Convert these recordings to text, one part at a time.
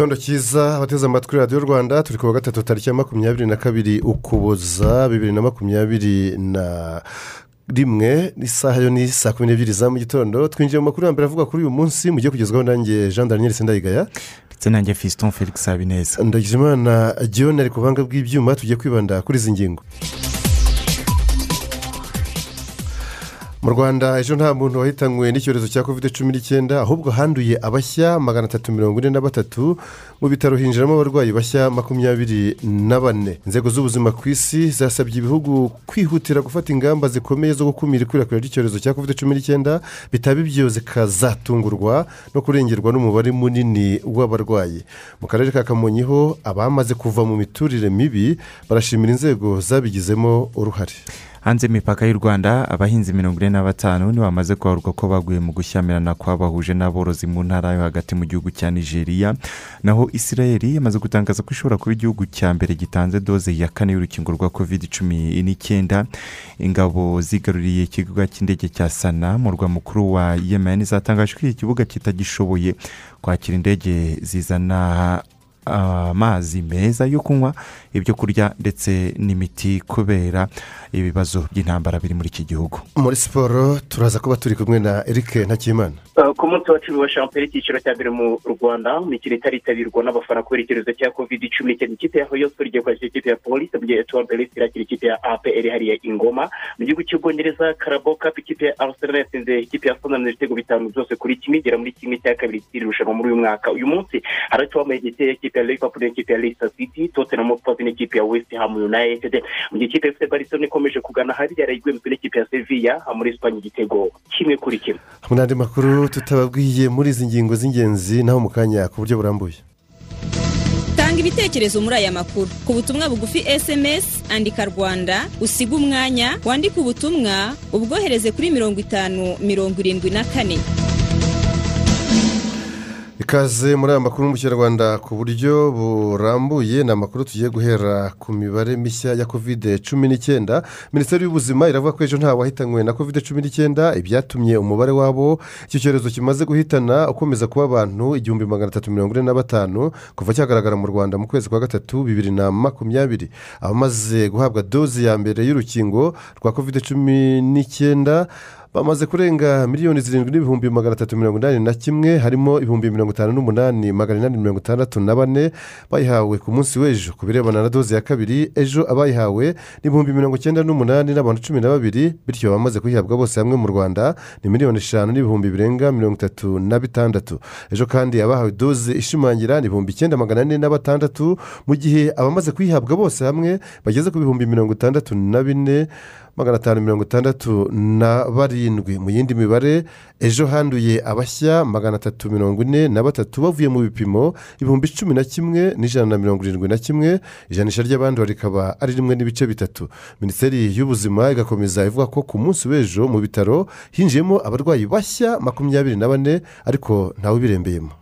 Igitondo cyiza abateze amatwi radiyo rwanda turi ku wa gatatu tariki ya makumyabiri na kabiri ukuboza bibiri na makumyabiri na rimwe isaha yo ni saa kumi n'ebyiri za mu gitondo. Twinjiye mu makuru ya mbere avuga kuri uyu munsi mugiye kugezwaho nanjye jean daniel sendayigaya. Ndetse nanjye fiston felix habineza. Ndagijimana john ari ku buhanga bw'ibyuma tugiye kwibanda kuri izi ngingo. Mu rwanda ejo nta muntu wahitanywe n'icyorezo cya covid cumi n'icyenda ahubwo handuye abashya magana atatu mirongo ine na batatu mu bitaro hinjiramo abarwayi bashya makumyabiri na bane. Inzego z'ubuzima ku isi zasabye ibihugu kwihutira gufata ingamba zikomeye zo gukumira ikwirakwira ry'icyorezo cya covid cumi n'icyenda bitaba ibyo zikazatungurwa no kurengerwa n'umubare munini w'abarwayi. Mu karere ka kamonyi ho abamaze kuva mu miturire mibi barashimira inzego zabigizemo uruhare. Hanze y'imipaka y'u rwanda abahinzi mirongo ine na batanu nibo bamaze ko baguye mu gushyamirana kwabahuje n'aborozi mu ntara yo hagati mu gihugu cya nigeria. Naho israel yamaze gutangaza ko ishobora kuba igihugu cya mbere gitanze doze ya kane y'urukingo rwa covid cumi n'icyenda ingabo zigaruriye ikibuga cy'indege cya sana mu murwa mukuru wa yemen zatangaje ko iki kibuga kitagishoboye kwakira indege zizana amazi meza yo kunywa ibyo kurya ndetse n'imiti kubera ibibazo by'intambara biri muri iki gihugu. Muri siporo turaza kuba turi kumwe na eric ntakimana. Ku munsi wa cumi wa shampiyona icyiciro cya mbere mu rwanda imikino itaritabirwa n'abafana kubera icyorezo cya covid cumi n'icyenda ikipe ya hoyo siporo igiye kwakira ikipe ya polisi mu gihe etuwa mbere irakira ikipe ya apr hariya ingoma mu gihugu cy'ubwongereza karabo kapu ikipe ya arsenal yatsinze ikipe ya sonam ibitego bitanu byose kuri kimwe igera muri kimwe cya kabiri cy'iri rushanwa muri uyu mwaka. Uyu munsi haratuba amayegiteri y'ikipe ya liverpool n'ikipe ya leicester city tottenham hotspur n'ikipe ya west ham united. Mu gihe ikipe ya fc barcelona ikomeje kugana hariya yarayigwemzwe n'ikipe ya sevilla muri esipanye igitego kimwe kuri kimwe hamwe n'andi makuru tutababwiye muri izi ngingo z'ingenzi naho mu kanya ku buryo burambuye. Tanga ibitekerezo muri aya makuru. Ku butumwa bugufi sms andika rwanda usiga umwanya wandike ubutumwa ubwohereze kuri mirongo itanu mirongo irindwi na kane. Ikaze muri aya makuru mu kinyarwanda ku buryo burambuye ni amakuru tugiye guhera ku mibare mishya ya kovide cumi n'icyenda. Minisiteri y'ubuzima iravuga ko ejo nta wahitanywe na kovide cumi n'icyenda ibyatumye umubare wabo icyo cyorezo kimaze guhitana ukomeza kuba abantu igihumbi magana atatu mirongo ine na batanu kuva cyagaragara mu rwanda mu kwezi kwa gatatu bibiri na makumyabiri. Abamaze guhabwa doze ya mbere y'urukingo rwa kovide cumi n'icyenda bamaze kurenga miliyoni zirindwi n'ibihumbi magana atatu mirongo inani na kimwe harimo ibihumbi mirongo itanu n'umunani magana inani mirongo itandatu na bane bayihawe ku munsi w'ejo. Ku birebana na doze ya kabiri ejo abayihawe ni ibihumbi mirongo icyenda n'umunani n'abantu cumi na babiri bityo abamaze kuyihabwa bose hamwe mu rwanda ni miliyoni eshanu n'ibihumbi birenga mirongo itatu na bitandatu. Ejo kandi abahawe doze ishimangira ni ibihumbi icyenda magana ane na batandatu mu gihe abamaze kuyihabwa bose hamwe bageze ku bihumbi mirongo itandatu na bine magana atanu mirongo itandatu na barindwi. Mu yindi mibare ejo handuye abashya magana atatu mirongo ine na batatu bavuye mu bipimo ibihumbi cumi na kimwe n'ijana na mirongo irindwi na kimwe ijanisha ry'abandi rikaba ari rimwe n'ibice bitatu. Minisiteri y'ubuzima igakomeza ivuga ko ku munsi w'ejo mu bitaro hinjiyemo abarwayi bashya makumyabiri na bane ariko ntawe ubirembeyemo.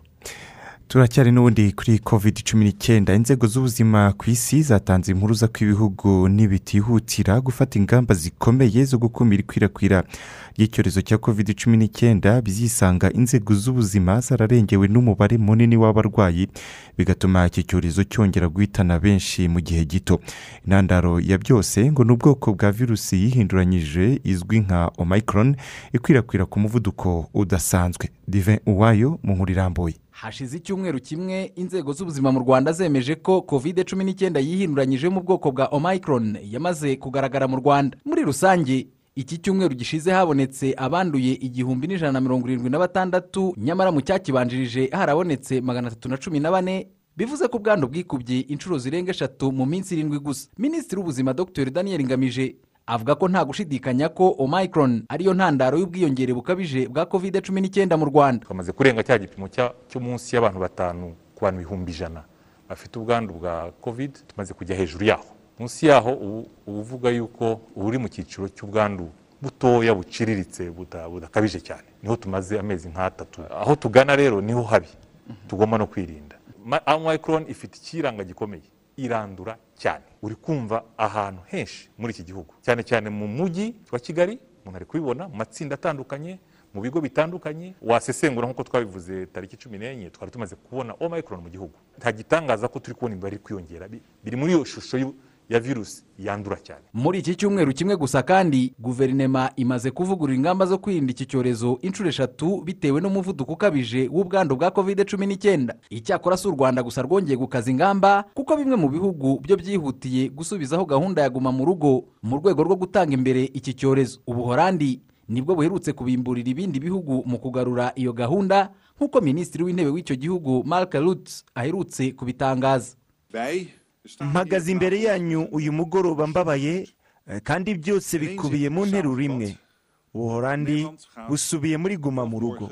Turacyari n'ubundi kuri covid cumi n'icyenda inzego z'ubuzima ku isi zatanze impuruza ko ibihugu ntibitihutira gufata ingamba zikomeye zo gukumira ikwirakwira ry'icyorezo cya covid cumi n'icyenda bizisanga inzego z'ubuzima zararengewe n'umubare munini w'abarwayi bigatuma iki cyorezo cyongera guhitana benshi mu gihe gito. Intandaro ya byose ngo ni ubwoko bwa virusi yihinduranyije izwi nka omicron ikwirakwira ku muvuduko udasanzwe. Dive uwayo mu nkuru irambuye hashize icyumweru kimwe inzego z'ubuzima mu rwanda zemeje ko kovide cumi n'icyenda yihinduranyije mu bwoko bwa omicron yamaze kugaragara mu rwanda. Muri rusange iki cyumweru gishize habonetse abanduye igihumbi n'ijana na mirongo irindwi na batandatu nyamara mu cyakibanjirije harabonetse magana atatu na cumi na bane bivuze ko ubwandu bwikubye inshuro zirenga eshatu mu minsi irindwi gusa. Minisitiri w'ubuzima dr. Daniel ngamije avuga ko nta gushidikanya ko omicron ariyo ntandaro y'ubwiyongere bukabije bwa covid cumi n'icyenda mu rwanda. Twamaze kurenga cya gipimo cyo munsi y'abantu batanu ku bantu ibihumbi ijana. Bafite ubwandu bwa covid tumaze kujya hejuru yaho. Munsi yaho uba uvuga yuko uba uri mu cyiciro cy'ubwandu butoya buciriritse buda- budakabije cyane. Niho tumaze amezi nk'atatu. Aho tugana rero ni ho habi tugomba no kwirinda. Omicron ifite ikiranga gikomeye. Irandura cyane. Uri kumva ahantu henshi muri iki gihugu. Cyane cyane mu mujyi wa kigali umuntu ari kubibona mu matsinda atandukanye mu bigo bitandukanye wasesengura nk'uko twabivuze tariki cumi n'enye twari tumaze kubona omicron mu gihugu. Nta gitangaza ko turi kubona imibare iri kwiyongera. Bi- biri muri iyo shusho ya virusi yandura cyane. Muri iki cyumweru kimwe gusa kandi guverinoma imaze kuvugurura ingamba zo kwirinda iki cyorezo inshuro eshatu bitewe n'umuvuduko ukabije w'ubwandu bwa covid cumi n'icyenda. Icyakora si u rwanda gusa rwongeye gukaza ingamba kuko bimwe mu bihugu byo byihutiye gusubizaho gahunda ya guma mu rugo mu rwego rwo gutanga imbere iki cyorezo. Ubuhorandi ni bwo buherutse kubimburira ibindi bihugu mu kugarura iyo gahunda nk'uko minisitiri w'intebe w'icyo gihugu mark Rutte aherutse kubitangaza. Mpagaze imbere yanyu uyu mugoroba mbabaye eh, kandi byose bikubiye mu nteruro imwe. Ubuhorandi busubiye muri guma mu rugo.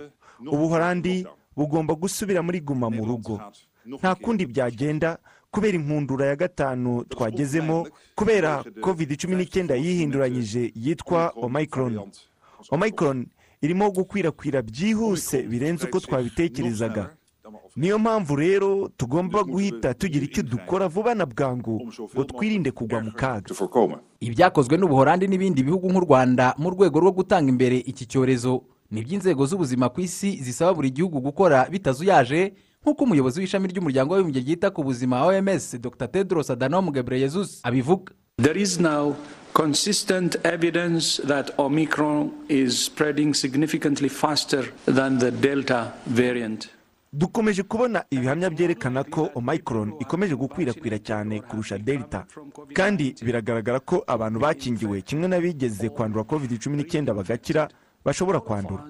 Ubuhorandi bugomba gusubira muri guma mu rugo. Nta kundi byagenda kubera inkundura ya gatanu twagezemo kubera covid cumi n'icyenda yihinduranyije yitwa omicron. Omicron irimo gukwirakwira byihuse birenze uko twabitekerezaga. Niyo mpamvu rero tugomba guhita tugira icyo dukora vuba na bwangu ngo twirinde kugwa mu kaga. Ibyakozwe n'ubuhorandi n'ibindi bihugu nk'u rwanda mu rwego rwo gutanga imbere iki cyorezo. Ni iby'inzego z'ubuzima ku isi zisaba buri gihugu gukora bitazuyaje nk'uko umuyobozi w'ishami ry'umuryango w'abibumbye ryita ku buzima oms dr. Tedros adhanom ghebreyesus abivuga. There is now consistent evidence that Omicron is spreading significantly faster than the Delta variant. Dukomeje kubona ibihamya byerekana ko omicron ikomeje gukwirakwira cyane kurusha delta. Kandi biragaragara ko abantu bakingiwe kimwe n'abigeze kwandura covid cumi n'icyenda bagakira bashobora kwandura.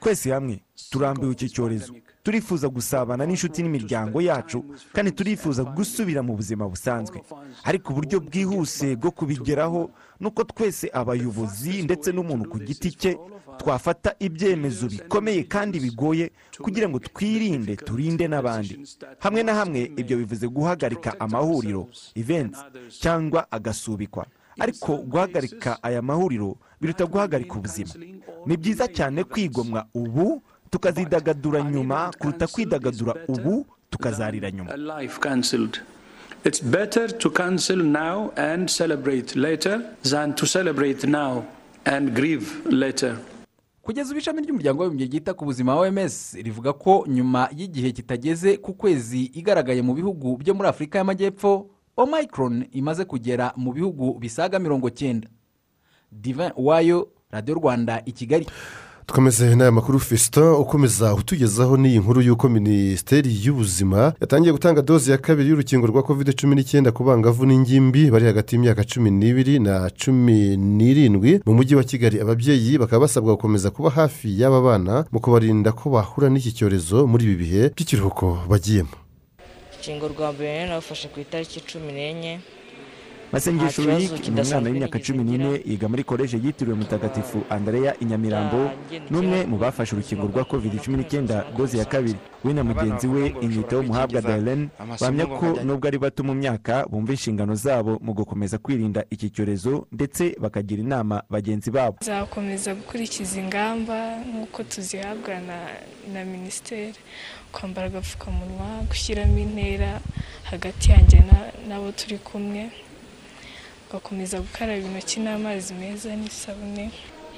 Twese hamwe turambiwe iki cyorezo. Turifuza gusabana n'inshuti n'imiryango yacu kandi turifuza gusubira mu buzima busanzwe. Ariko uburyo bwihuse bwo kubigeraho ni uko twese abayobozi ndetse n'umuntu ku giti cye twafata ibyemezo bikomeye kandi bigoye kugira ngo twirinde turinde n'abandi. Hamwe na hamwe ibyo bivuze guhagarika amahuriro events cyangwa agasubikwa. Ariko guhagarika aya mahuriro biruta guhagarika ubuzima. Ni byiza cyane kwigomwa ubu tukazidagadura nyuma kuruta kwidagadura ubu tukazarira nyuma A life cancelled. It's better to cancel now and celebrate later than to celebrate now and grieve later. kugeza ubu ishami ry'umuryango w'abibumbye ryita ku buzima oms rivuga ko nyuma y'igihe kitageze ku kwezi igaragaye mu bihugu byo muri afurika y'amajyepfo omicron imaze kugera mu bihugu bisaga mirongo cyenda divin uwayo radiyo rwanda i kigali twameze n'aya makuru fesita ukomeza utugezaho n'iyi nkuru y'uko minisiteri y'ubuzima yatangiye gutanga doze ya kabiri y'urukingo rwa covid cumi n'icyenda ku bangavu n'ingimbi bari hagati y'imyaka cumi n'ibiri na cumi n'irindwi mu mujyi wa kigali. Ababyeyi bakaba basabwa gukomeza kuba hafi y'aba bana mu kubarinda ko bahura n'iki cyorezo muri ibi bihe by'ikiruhuko bagiyemo. Urukingo rwa mbere narufashe ku itariki cumi n'enye. Masengesho ni umwana w'imyaka cumi n'ine yiga muri koleji yitiriwe mutagatifu andereya i nyamirambo Nta n'umwe mu bafashe urukingo rwa covid cumi n'icyenda doze ya kabiri. We na mugenzi we inyito muhabwa darlene bahamya ko nubwo ari bato mu myaka bumva inshingano zabo mu gukomeza kwirinda iki cyorezo ndetse bakagira inama bagenzi babo. Tuzakomeza gukurikiza ingamba nk'uko tuzihabwa na na minisiteri kwambara agapfukamunwa gushyiramo intera hagati yanjye na- n'abo turi kumwe. Ugakomeza gukaraba intoki n'amazi meza n'isabune.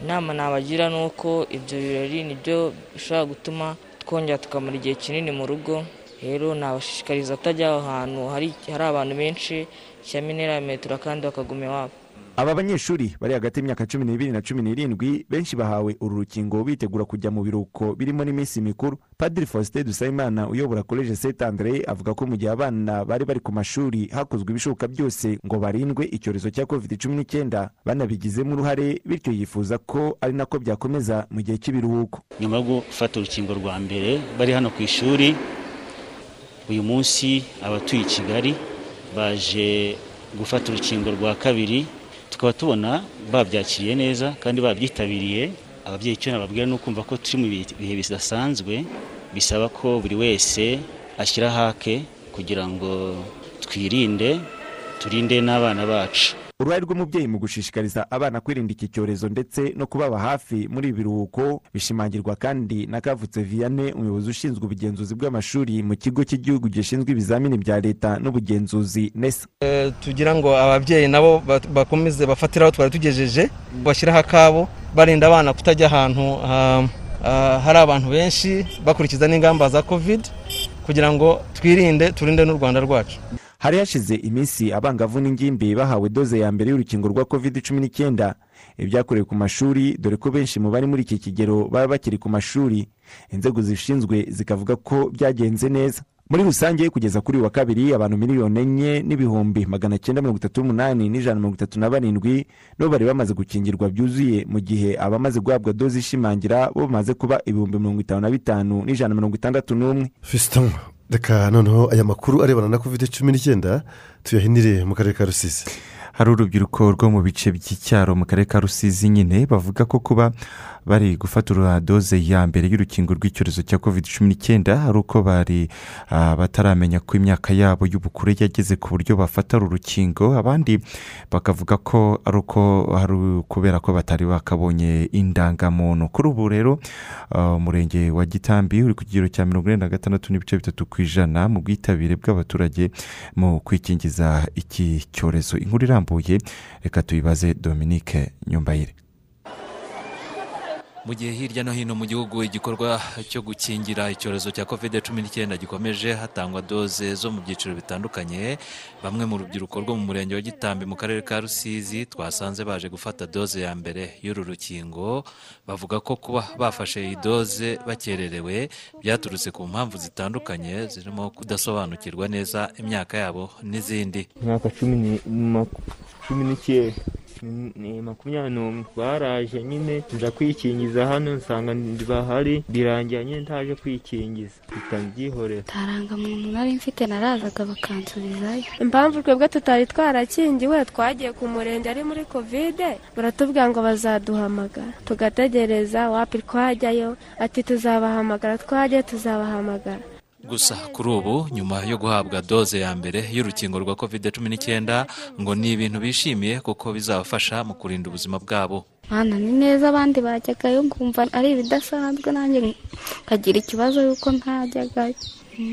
Inama nabagira ni uko ibyo birori ni byo bishobora gutuma twongera tukamara igihe kinini mu rugo. Rero nabashishikariza kutajya aho hantu hari abantu benshi shyiramo intera ya metero kandi bakaguma iwabo. Aba banyeshuri bari hagati y'imyaka cumi n'ibiri na cumi n'irindwi benshi bahawe uru rukingo bitegura kujya mu biruhuko birimo n'iminsi mikuru. Padiri faustin dusabimana uyobora koleje saint andre avuga ko mu gihe abana bari bari ku mashuri hakozwe ibishoboka byose ngo barindwe icyorezo cya covid cumi n'icyenda banabigizemo uruhare bityo yifuza ko ari nako byakomeza mu gihe cy'ibiruhuko. Nyuma yo gufata urukingo rwa mbere bari hano ku ishuri uyu munsi abatuye i kigali baje gufata urukingo rwa kabiri tukaba tubona babyakiriye neza kandi babyitabiriye. Ababyeyi icyo nababwira ni ukumva ko turi mu bihe bidasanzwe bisaba ko buri wese ashyira hake kugira ngo twirinde turinde n'abana bacu. Uruhare rw'umubyeyi mu gushishikariza abana kwirinda iki cyorezo ndetse no kubaba hafi muri ibi biruhuko bishimangirwa kandi na kavutse viyane umuyobozi ushinzwe ubugenzuzi bw'amashuri mu kigo cy'igihugu gishinzwe ibizamini bya leta n'ubugenzuzi nesa tugira ngo ababyeyi nabo bakomeze bafatire aho twari tugejeje bashyiraho akabo barinda abana kutajya ahantu hari abantu benshi bakurikiza n'ingamba za kovide kugira ngo twirinde turinde n'u rwanda rwacu. Hari hashize iminsi abangavu n'ingimbi bahawe doze ya mbere y'urukingo rwa covid cumi n'icyenda ibyakorewe ku mashuri dore ko benshi mu bari muri iki kigero baba bakiri ku mashuri. Inzego zishinzwe zikavuga ko byagenze neza. Muri rusange kugeza kuri wa kabiri abantu miliyoni enye n'ibihumbi magana cyenda mirongo itatu n'umunani n'ijana mirongo itatu na barindwi nibo bari bamaze gukingirwa byuzuye mu gihe abamaze guhabwa doze ishimangira bo bamaze kuba ibihumbi mirongo itanu na bitanu n'ijana mirongo itandatu n'umwe. Reka noneho aya makuru arebana na covid cumi n'icyenda tuyahinire mu karere ka rusizi. Hari urubyiruko rwo mu bice by'icyaro mu karere ka rusizi nyine bavuga ko kuba bari gufatura doze ya mbere y'urukingo rw'icyorezo cya covid cumi n'icyenda ari uko bari bataramenya ko imyaka yabo y'ubukure yageze ku buryo bafata uru rukingo. Abandi bakavuga ko ari uko hari kubera ko batari bakabonye indangamuntu. Kuri ubu rero umurenge wa gitambi uri ku kigero cya mirongo ine na gatandatu n'ibice bitatu ku ijana mu bwitabire bw'abaturage mu kwikingiza iki cyorezo. Inkuru irambuye reka tuyibaze dominique nyumbayire. Mu gihe hirya no hino mu gihugu igikorwa cyo gukingira icyorezo cya kovide cumi n'icyenda gikomeje hatangwa doze zo mu byiciro bitandukanye. Bamwe mu rubyiruko rwo mu murenge wa gitambi mu karere ka rusizi twasanze baje gufata doze ya mbere y'uru rukingo. Bavuga ko kuba bafashe iyi doze bakererewe byaturutse ku mpamvu zitandukanye zirimo kudasobanukirwa neza imyaka yabo n'izindi. Imyaka cumi n'icyenda ni makumyabiri n'umwe. Baraje nyine nza kwikingiza hano nsanga bahari birangira nyine ntaje kwikingiza. Mpita mbyihorera ntarangamuntu nari mfite narazaga bakansubizayo impamvu twebwe tutari twarakingiwe twagiye ku murenge ari muri kovide baratubwira ngo bazaduhamagara. Tugategereza wapi twajyayo ati tuzabahamagara twajya tuzabahamagara. Gusa kuri ubu nyuma yo guhabwa doze ya mbere y'urukingo rwa kovide cumi n'icyenda ngo ni ibintu bishimiye kuko bizabafasha mu kurinda ubuzima bwabo. Mwana ni neza abandi bajyagayo nkumva ari ibidasanzwe nanjye nkagira ikibazo y'uko ntajyagayo.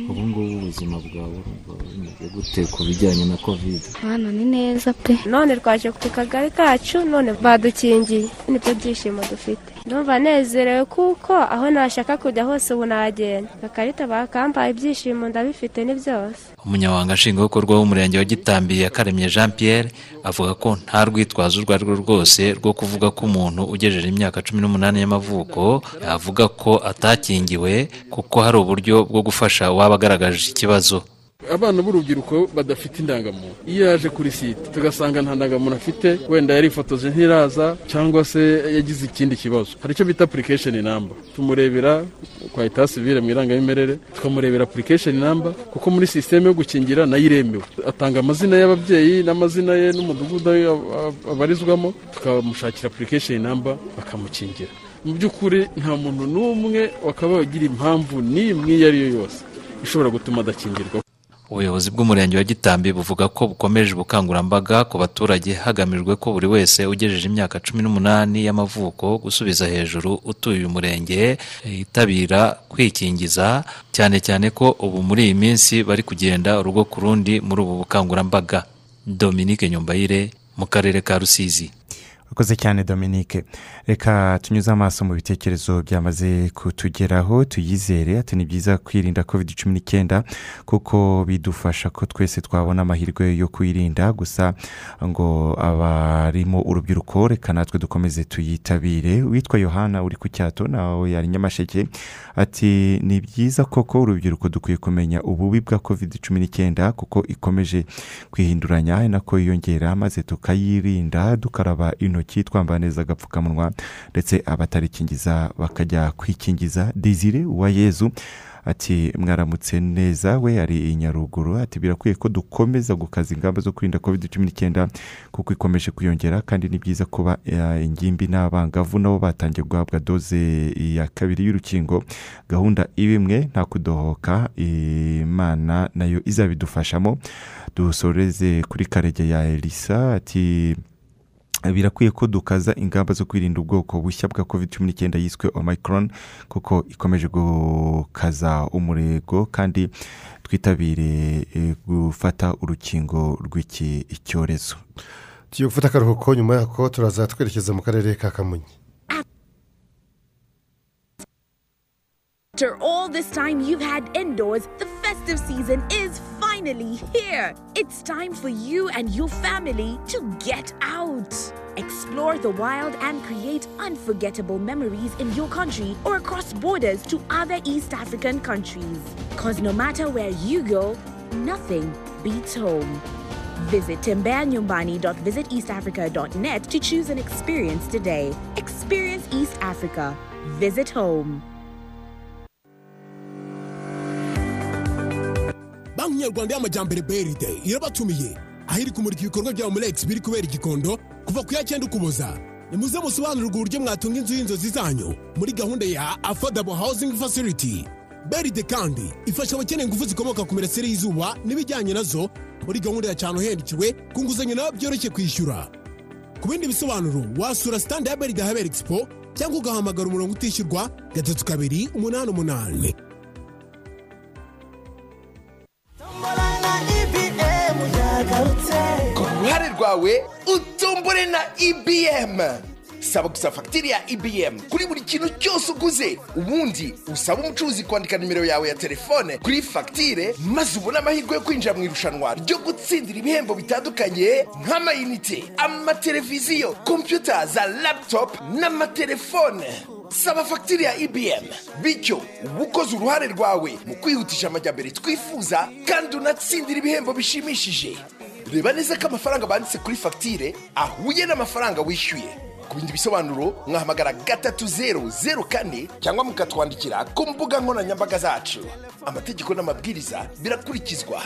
Ubu ngubu ubuzima bwawe bumeze gute ku bijyanye na kovide mwana ni neza pe. None twaje ku kagari kacu none badukingiye. Nibyo byishimo dufite. Ndumva nezerewe kuko aho nashaka kujya hose ubu nagenda. Bakarita bakambaye ibyishimo ndabifite ni byose. Umunyamabanga nshingwabikorwa w'umurenge wa gitambi yakaremye jean pierre avuga ko nta rwitwazo urwo ari rwo rwose rwo kuvuga ko umuntu ugejeje imyaka cumi n'umunani y'amavuko yavuga ko atakingiwe kuko hari uburyo bwo gufasha uwaba agaragaje ikibazo. Abana b'urubyiruko badafite indangamuntu. Iyo yaje kuri site tugasanga nta ndangamuntu afite. Wenda yarifotoje ntiraza cyangwa se yagize ikindi kibazo. Hari icyo bita apurikesheni namba tumurebera kwa eta sivire mu irangamimerere tukamurebera apurikesheni namba kuko muri sisiteme yo gukingira na yo iremewe. Atanga amazina y'ababyeyi n'amazina ye n'umudugudu abarizwamo tukamushakira apurikesheni namba bakamukingira. Mu by'ukuri nta muntu n'umwe wakaba wagira impamvu n'imwe iyo ari yo yose ishobora gutuma adakingirwa. Ubuyobozi bw'umurenge wa gitambi buvuga ko bukomeje ubukangurambaga ku baturage hagamijwe ko buri wese ugejeje imyaka cumi n'umunani y'amavuko gusubiza hejuru utuye uyu murenge yitabira kwikingiza cyane cyane ko ubu muri iyi minsi bari kugenda urugo ku rundi muri ubu bukangurambaga. Dominique nyumbayire mu karere ka rusizi. Urakoze cyane dominique. Reka tunyuze amaso mu bitekerezo byamaze kutugeraho tuyizere ati ni byiza kwirinda covid cumi n'icyenda kuko bidufasha ko twese twabona amahirwe yo kwirinda. Gusa ngo abarimo urubyiruko reka natwe dukomeze tuyitabire. Witwa yohana uri ku cyato nawe yari nyamasheke ati ni byiza koko urubyiruko dukwiye kumenya ububi bwa covid cumi n'icyenda kuko ikomeje kwihinduranya nako yiyongera maze tukayirinda dukaraba intoki twambara neza agapfukamunwa ndetse abatarikingiza bakajya kwikingiza. Dizire uwa yezu ati mwaramutse neza we ari i nyaruguru. Ati birakwiye ko dukomeza gukaza ingamba zo kwirinda covid cumi n'icyenda kuko ikomeje kwiyongera kandi ni byiza kuba eh, ingimbi n'abangavu nabo batangiye guhabwa doze ya kabiri y'urukingo. Gahunda iba imwe nta kudohoka imana na yo izabidufashamo. Dusoreze kuri karege ya elisa ati birakwiye ko dukaza ingamba zo kwirinda ubwoko bushya bwa covid cumi n'icyenda yiswe omicron kuko ikomeje gukaza umurego kandi twitabire eh, gufata urukingo rw'iki cyorezo. Tugiye gufata akaruhuko nyuma yako turaza twerekeza mu karere ka kamonyi. After all this time you've had indoors, the festive season is finally here. It's time for you and your family to get out. Explore the wild and create unforgettable memories in your country or across borders to other East African countries. Because no matter where you go, nothing beats home. Visit timbeanyumbani.visiteastafrica.net to choose an experience today. Experience East Africa. Visit home. Banki nyarwanda y'amajyambere brd irabatumiye. Aho iri kumurika ibikorwa bya murex biri kubera igikondo kuva ku ya cyenda ukuboza. Nimuze musobanurirwe uburyo mwatunga inzu y'inzozi zanyu muri gahunda ya affordable housing facility. Brd kandi ifasha abakeneye ingufu zikomoka ku mirasire y'izuba n'ibijyanye na zo muri gahunda ya cyane uhendikiwe ku nguzanyo nawe byoroshye kwishyura. Ku bindi bisobanuro wasura sitande ya brd habera expo cyangwa ugahamagara umurongo utishyurwa gatatu kabiri umunani umunani. Ku ruhare rwawe utombore na ibm saba gusa fagitire ya ibm kuri buri kintu cyose uguze ubundi usaba umucuruzi kwandika nimero yawe ya telefone kuri fagitire maze ubone amahirwe yo kwinjira mu irushanwa ryo gutsindira ibihembo bitandukanye nk'amayinite amateleviziyo kompiyuta za laputopu n'amatelefone saba fagitire ya ibm bityo uba ukoze uruhare rwawe mu kwihutisha amajyambere twifuza kandi unatsindira ibihembo bishimishije. Reba neza ko amafaranga banditse kuri fagitire ahuye n'amafaranga wishyuye. Ku bindi bisobanuro mwahamagara gatatu zeru zeru kane cyangwa mukatwandikira ku mbuga nkoranyambaga zacu. Amategeko n'amabwiriza birakurikizwa.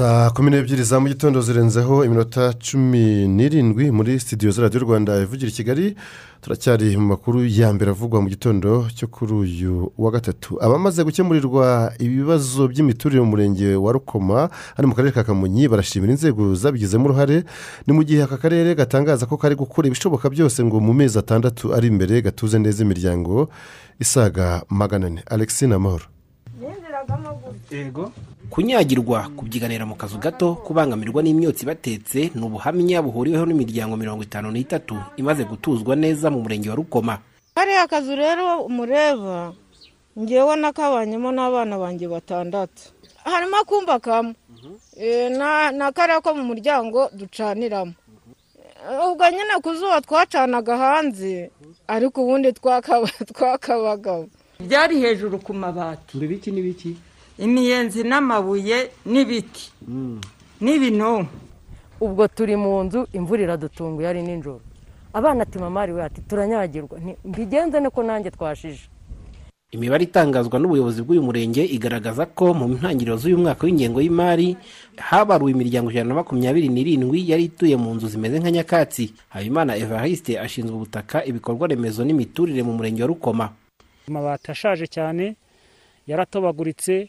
Saa kumi n'ebyiri za mu gitondo zirenzeho iminota cumi n'irindwi muri sitidiyo za radiyo rwanda ivugira i kigali. Turacyari mu makuru ya mbere avugwa mu gitondo cyo kuri uyu wa gatatu. Abamaze gukemurirwa ibibazo by'imiturire mu murenge wa rukoma hano mu karere ka kamonyi barashimira inzego zabigizemo uruhare. Ni mu gihe aka karere gatangaza ko kari gukora ibishoboka byose ngo mu mezi atandatu ari imbere gatuze neza imiryango isaga magana ane. Alexine amahoro kunyagirwa kubyiganira mu kazu gato kubangamirwa n'imyotsi batetse ni ubuhamya buhuriweho n'imiryango mirongo itanu n'itatu imaze gutuzwa neza mu murenge wa rukoma. Kariya kazu rero mureba ngewe nakabanyemo n'abana banjye batandatu. Harimo akumba kamwe. Eh, na- na kariya ko mu muryango ducaniramo. Ubwo nyine ku zuba twacanaga hanze ariko ubundi twakaba- twakabagamo byari hejuru ku mabati. Ngo ibiki n'ibiki imiyenzi n'amabuye n'ibiti. N'ibinonko ubwo turi mu nzu imvura iradutunguye ari nijoro. Abana ati mama we ati turanyagirwa. Mbigenze niko nanjye twashije. Imibare itangazwa n'ubuyobozi bw'uyu murenge igaragaza ko mu ntangiriro z'uyu mwaka w'ingengo y'imari habaruwe imiryango ijana na makumyabiri n'irindwi yari ituye mu nzu zimeze nka nyakatsi. Habimana evariste ashinzwe ubutaka ibikorwa remezo n'imiturire mu murenge wa rukoma. Amabati ashaje cyane yaratobaguritse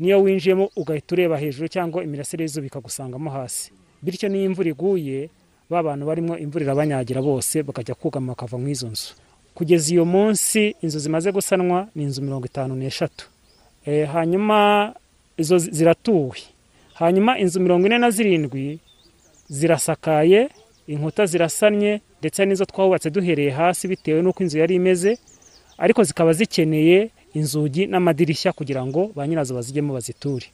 niyo winjiyemo ugahita ureba hejuru cyangwa imirasire y'izuba ikagusangamo hasi. Bityo n'iyo imvura iguye ba bantu barimo imvura irabanyagira bose bakajya kugama bakava mu izo nzu. Kugeza iyo munsi inzu zimaze gusanwa ni inzu mirongo itanu n'eshatu. Eh, hanyuma izo zi- ziratuwe. Hanyuma inzu mirongo ine na zirindwi zirasakaye inkuta zirasannye ndetse n'izo twubatse duhereye hasi bitewe n'uko inzu yari imeze ariko zikaba zikeneye inzugi n'amadirishya kugira ngo ba nyirazo bazijyemo baziture.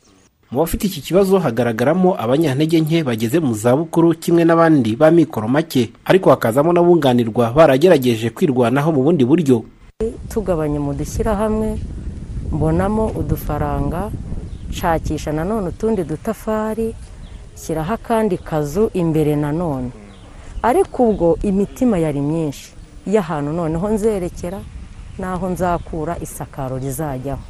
Mu bafite iki kibazo hagaragaramo abanyantege nke bageze mu zabukuru kimwe n'abandi b'amikoro make. Ariko hakazamo n'abunganirwa baragerageje kwirwanaho mu bundi buryo. Tugabanye mu dushyirahamwe mbonamo udufaranga nshakisha nanone utundi dutafari shyiraho akandi kazu imbere nanone ariko ubwo imitima yari myinshi y'ahantu noneho nzerekera n'aho nzakura isakaro rizajyaho.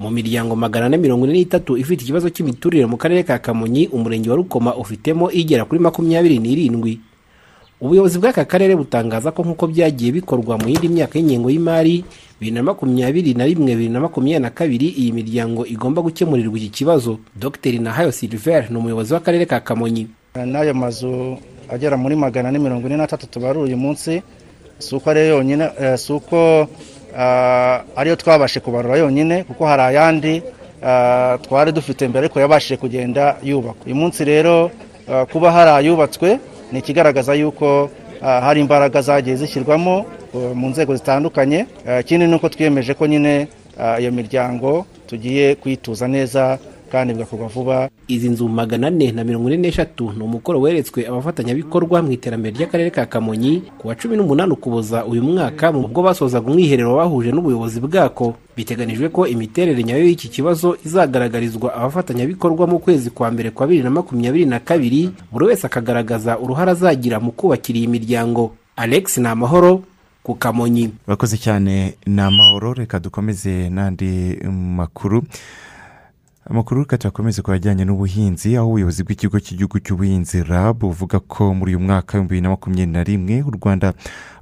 Mu miryango magana ane mirongo ine n'itatu ifite ikibazo cy'imiturire mu karere ka kamonyi umurenge wa rukoma ufitemo igera kuri makumyabiri n'irindwi. Ubuyobozi bw'aka karere butangaza ko nk'uko byagiye bikorwa mu yindi myaka y'ingengo y'imari bibiri na makumyabiri na rimwe bibiri na makumyabiri na kabiri iyi miryango igomba gukemurirwa iki kibazo. Dr. Nahayo silver ni umuyobozi w'akarere ka kamonyi. N'ayo mazu agera muri magana ane mirongo ine n'atatu tubaruye uyu munsi si uko ariyo yonyine eh, si uko ah, ariyo twabashe kubarura yonyine kuko hari ayandi ah, twari dufite mbere ariko yabashije kugenda yubakwa. Uyu munsi rero ah, kuba hari ayubatswe ni ikigaragaza yuko hari imbaraga zagiye zishyirwamo uh, mu nzego zitandukanye. Ah, ikindi ni uko twiyemeje ko nyine iyo miryango tugiye kuyituza neza kandi bigakorwa vuba. Izi nzu magana ane na mirongo ine n'eshatu ni umukoro weretswe abafatanyabikorwa mu iterambere ry'akarere ka kamonyi ku wa cumi n'umunani ukuboza uyu mwaka mu bwo basozaga umwiherero bahuje n'ubuyobozi bwako. Biteganijwe ko imiterere nyayo y'iki kibazo izagaragarizwa abafatanyabikorwa mu kwezi kwa mbere kwa bibiri na makumyabiri na kabiri buri wese akagaragaza uruhare azagira mu kubakira iyi miryango alex ni amahoro ku kamonyi. Urakoze cyane ni amahoro reka dukomeze n'andi makuru. Amakuru tuyakomeze ku bijyanye n'ubuhinzi aho ubuyobozi bw'ikigo cy'igihugu cy'ubuhinzi rab buvuga ko muri uyu mwaka w'ibihumbi bibiri na makumyabiri na rimwe u rwanda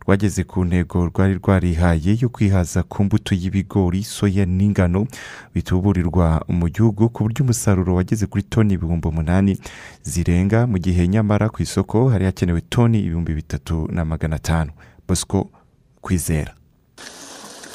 rwageze ku ntego rwari rwarihaye yo kwihaza ku mbuto y'ibigori soya n'ingano bituburirwa mu gihugu ku buryo umusaruro wageze kuri toni ibihumbi umunani zirenga mu gihe nyamara ku isoko hari hakenewe toni ibihumbi bitatu na magana atanu. Bosco kwizera.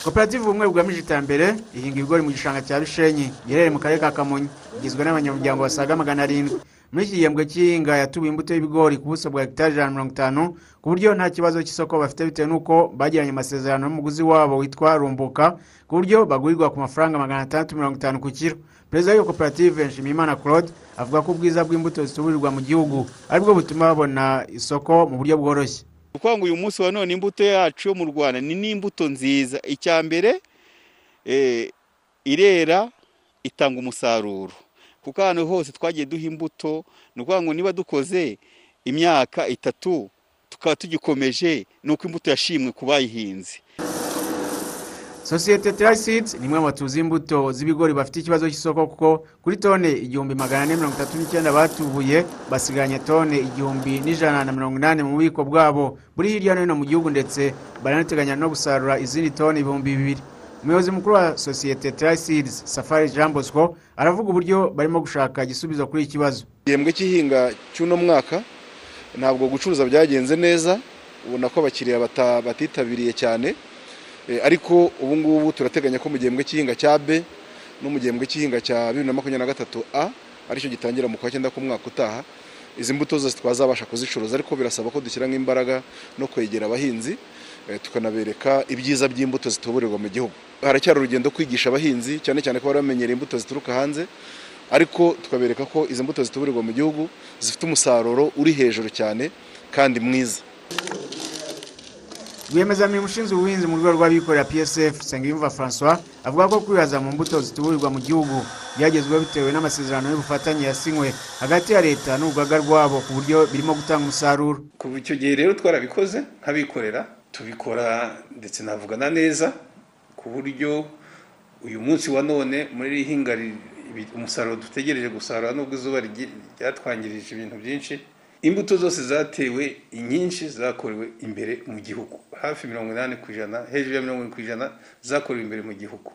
Koperative ubumwe bugamije iterambere ihinga ibigori mu gishanga cya rushenyi. Giherereye mu karere ka kamonyi. Igizwe n'abanyamuryango basaga magana arindwi. Muri iki gihembwe cy'ihinga yatubuye imbuto y'ibigori ku buso bwa hegitari ijana na mirongo itanu ku buryo nta kibazo cy'isoko bafite bitewe n'uko bagiranye amasezerano n'umuguzi wabo witwa rumbuka ku buryo bagurirwa ku mafaranga magana atandatu mirongo itanu ku kiro. Perezida w'iyo koperative nshimiyimana claude avuga ko ubwiza bw'imbuto zituburirwa mu gihugu ari bwo butuma babona isoko mu buryo bworoshye. Ukuvuga ngo uyu munsi wa none imbuto yacu yo mu rwanda ni n'imbuto nziza. Icya mbere eh, irera itanga umusaruro. Kuko ahantu hose twagiye duha imbuto ni ukuvuga ngo niba dukoze imyaka itatu tukaba tugikomeje ni uko imbuto yashimwe ku bayihinze. Sosiyete Seeds ni imwe mu batuzi imbuto z'ibigori bafite ikibazo cy'isoko kuko kuri tone igihumbi magana ane mirongo itatu n'icyenda batubuye basigaranye tone igihumbi n'ijana na mirongo inani mu bubiko bwabo. Buri hirya no hino mu gihugu ndetse baranateganya no gusarura izindi tone ibihumbi bibiri. Umuyobozi mukuru wa sosiyete Seeds safari jean bosco aravuga uburyo barimo gushaka igisubizo kuri iki kibazo. Igihembwe cy'ihinga cy'uno mwaka ntabwo gucuruza byagenze neza ubona ko abakiriya batitabiriye cyane. Ariko ubu ngubu turateganya ko mu gihembwe cy'ihinga cya B no mu gihembwe cy'ihinga cya bibiri na makumyabiri na gatatu A ari cyo gitangira mu kwa cyenda k'umwaka utaha izi mbuto zose twazabasha kuzicuruza ariko birasaba ko dushyiramo imbaraga no kwegera abahinzi eh, tukanabereka ibyiza by'imbuto zituburirwa mu gihugu. Haracyari urugendo kwigisha abahinzi cyane cyane ko bari bamenyereye imbuto zituruka hanze ariko tukabereka ko izi mbuto zituburirwa mu gihugu zifite umusaruro uri hejuru cyane kandi mwiza. Rwiyemezamirimo ushinzwe ubuhinzi mu rwego rw'abikorera psf nsengiyumva francois avuga ko kwihaza mu mbuto zituburirwa mu gihugu byagezweho bitewe n'amasezerano y'ubufatanye yasinywe hagati ya leta n'urugaga rwabo ku buryo birimo gutanga umusaruro. Kuva icyo gihe rero twarabikoze nk'abikorera tubikora ndetse navugana neza ku buryo uyu munsi wa none muri iri hinga ri- ibi- umusaruro dutegereje gusarura nubwo izuba ryatwangirije ibintu byinshi imbuto zose zatewe inyinshi zakorewe imbere mu gihugu. Hafi mirongo inani ku ijana hejuru ya mirongo irindwi ku ijana zakorewe imbere mu gihugu.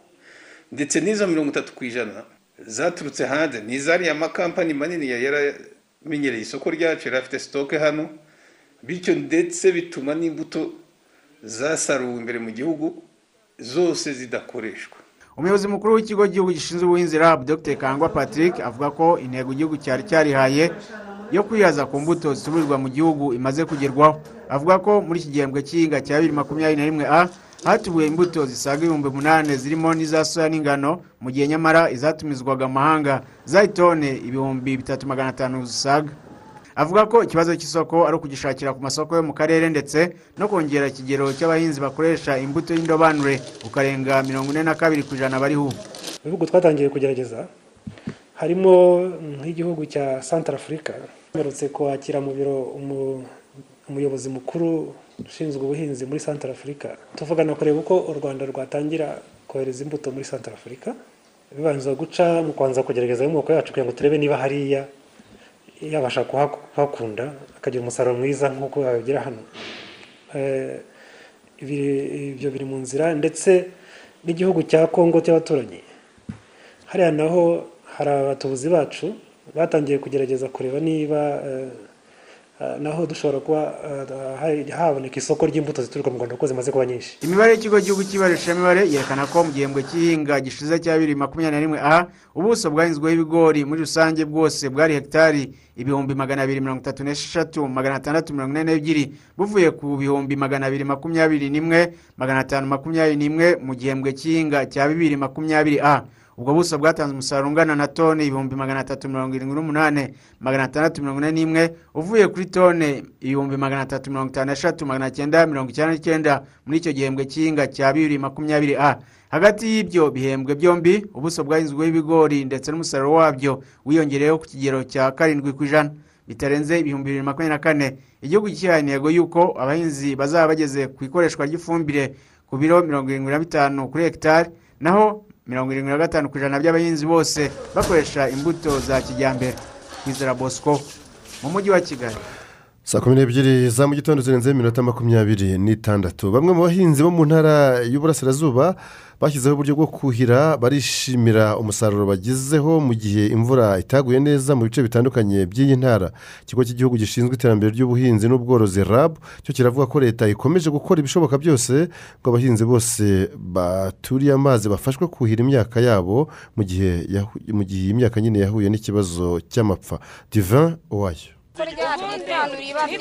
Ndetse n'izo mirongo itatu ku ijana zaturutse hanze ni izariya makampani manini yari yaramenyereye isoko ryacu yari afite sitoke hano. Bityo ndetse bituma n'imbuto zasaruwe imbere mu gihugu zose zidakoreshwa. Umuyobozi mukuru w'ikigo cy'igihugu gishinzwe ubuhinzi rab dr. Kangwa patrick avuga ko intego igihugu cyari cyarihaye yo kwihaza ku mbuto zituburirwa mu gihugu imaze kugerwaho. Avuga ko muri iki gihembwe cy'ihinga cya bibiri makumyabiri na rimwe a hatubuye imbuto zisaga ibihumbi umunani zirimo n'iza soya n'ingano mu gihe nyamara izatumizwaga amahanga zari tone ibihumbi bitatu magana atanu zisaga. Avuga ko ikibazo cy'isoko ari ukugishakira ku masoko yo mu karere ndetse no kongera ikigero cy'abahinzi bakoresha imbuto y'indobanure ukarenga mirongo ine na kabiri ku ijana bariho ubu twatangiye kugerageza harimo nk'igihugu cya santara afurika mperutse kwakira mu biro umu- umuyobozi mukuru ushinzwe ubuhinzi muri santara afurika tuvugana kureba uko u rwanda rwatangira kohereza imbuto muri santara afurika bibanza guca mu kubanza kugerageza ayo moko yacu kugira ngo turebe niba hariya yabasha kuhaku- kuhakunda akagira umusaruro mwiza nk'uko yabigira hano. Eh, ibyo biri mu nzira ndetse n'igihugu cya kongo cy'abaturanyi. Hariya naho hari abatubuzi bacu batangiye kugerageza kureba niba eh, eh, naho dushobora kuba eh, ha- haboneka isoko ry'imbuto zituruka mu rwanda kuko zimaze kuba nyinshi. Imibare y'ikigo gihugu cy'ibarurishamibare yerekana ko mu gihembwe cy'ihinga gishize cya bibiri makumyabiri na rimwe a ubuso bwahinzweho ibigori muri rusange bwose bwari hegitari ibihumbi magana abiri mirongo itatu n'esheshatu magana atandatu mirongo ine n'ebyiri buvuye ku bihumbi magana abiri makumyabiri n'imwe magana atanu makumyabiri n'imwe mu gihembwe cy'ihinga cya bibiri makumyabiri a ubwo buso bwatanze umusaruro ungana na tone ibihumbi magana atatu mirongo irindwi n'umunani magana atandatu mirongo ine n'imwe uvuye kuri tone ibihumbi magana atatu mirongo itanu n'eshatu magana cyenda mirongo icyenda n'icyenda muri icyo gihembwe cy'ihinga cya bibiri makumyabiri a. Hagati y'ibyo bihembwe byombi ubuso bwahinzweho ibigori ndetse n'umusaruro wabyo wiyongereyeho ku kigero cya karindwi ku ijana. Bitarenze ibihumbi bibiri makumyabiri na kane. Igihugu cyihaye intego y'uko abahinzi bazaba bageze ku ikoreshwa ry'ifumbire ku biro mirongo irindwi na bitanu kuri hegitari naho mirongo irindwi na gatanu ku ijana by'abahinzi bose bakoresha imbuto za kijyambere. Kwizera bosco mu mujyi wa kigali. Saa kumi n'ebyiri za mu gitondo zirenzeho iminota makumyabiri n'itandatu. Bamwe mu bahinzi bo mu ntara y'uburasirazuba bashyizeho uburyo bwo kuhira barishimira umusaruro bagezeho mu gihe imvura itaguye neza mu bice bitandukanye by'iyi ntara. Ikigo cy'igihugu gishinzwe iterambere ry'ubuhinzi n'ubworozi rab cyo kiravuga ko leta ikomeje gukora ibishoboka byose ngo abahinzi bose baturiye amazi bafashwe kuhira imyaka yabo mu gihe iyi myaka nyine yahuye n'ikibazo cy'amapfa. Divin wayo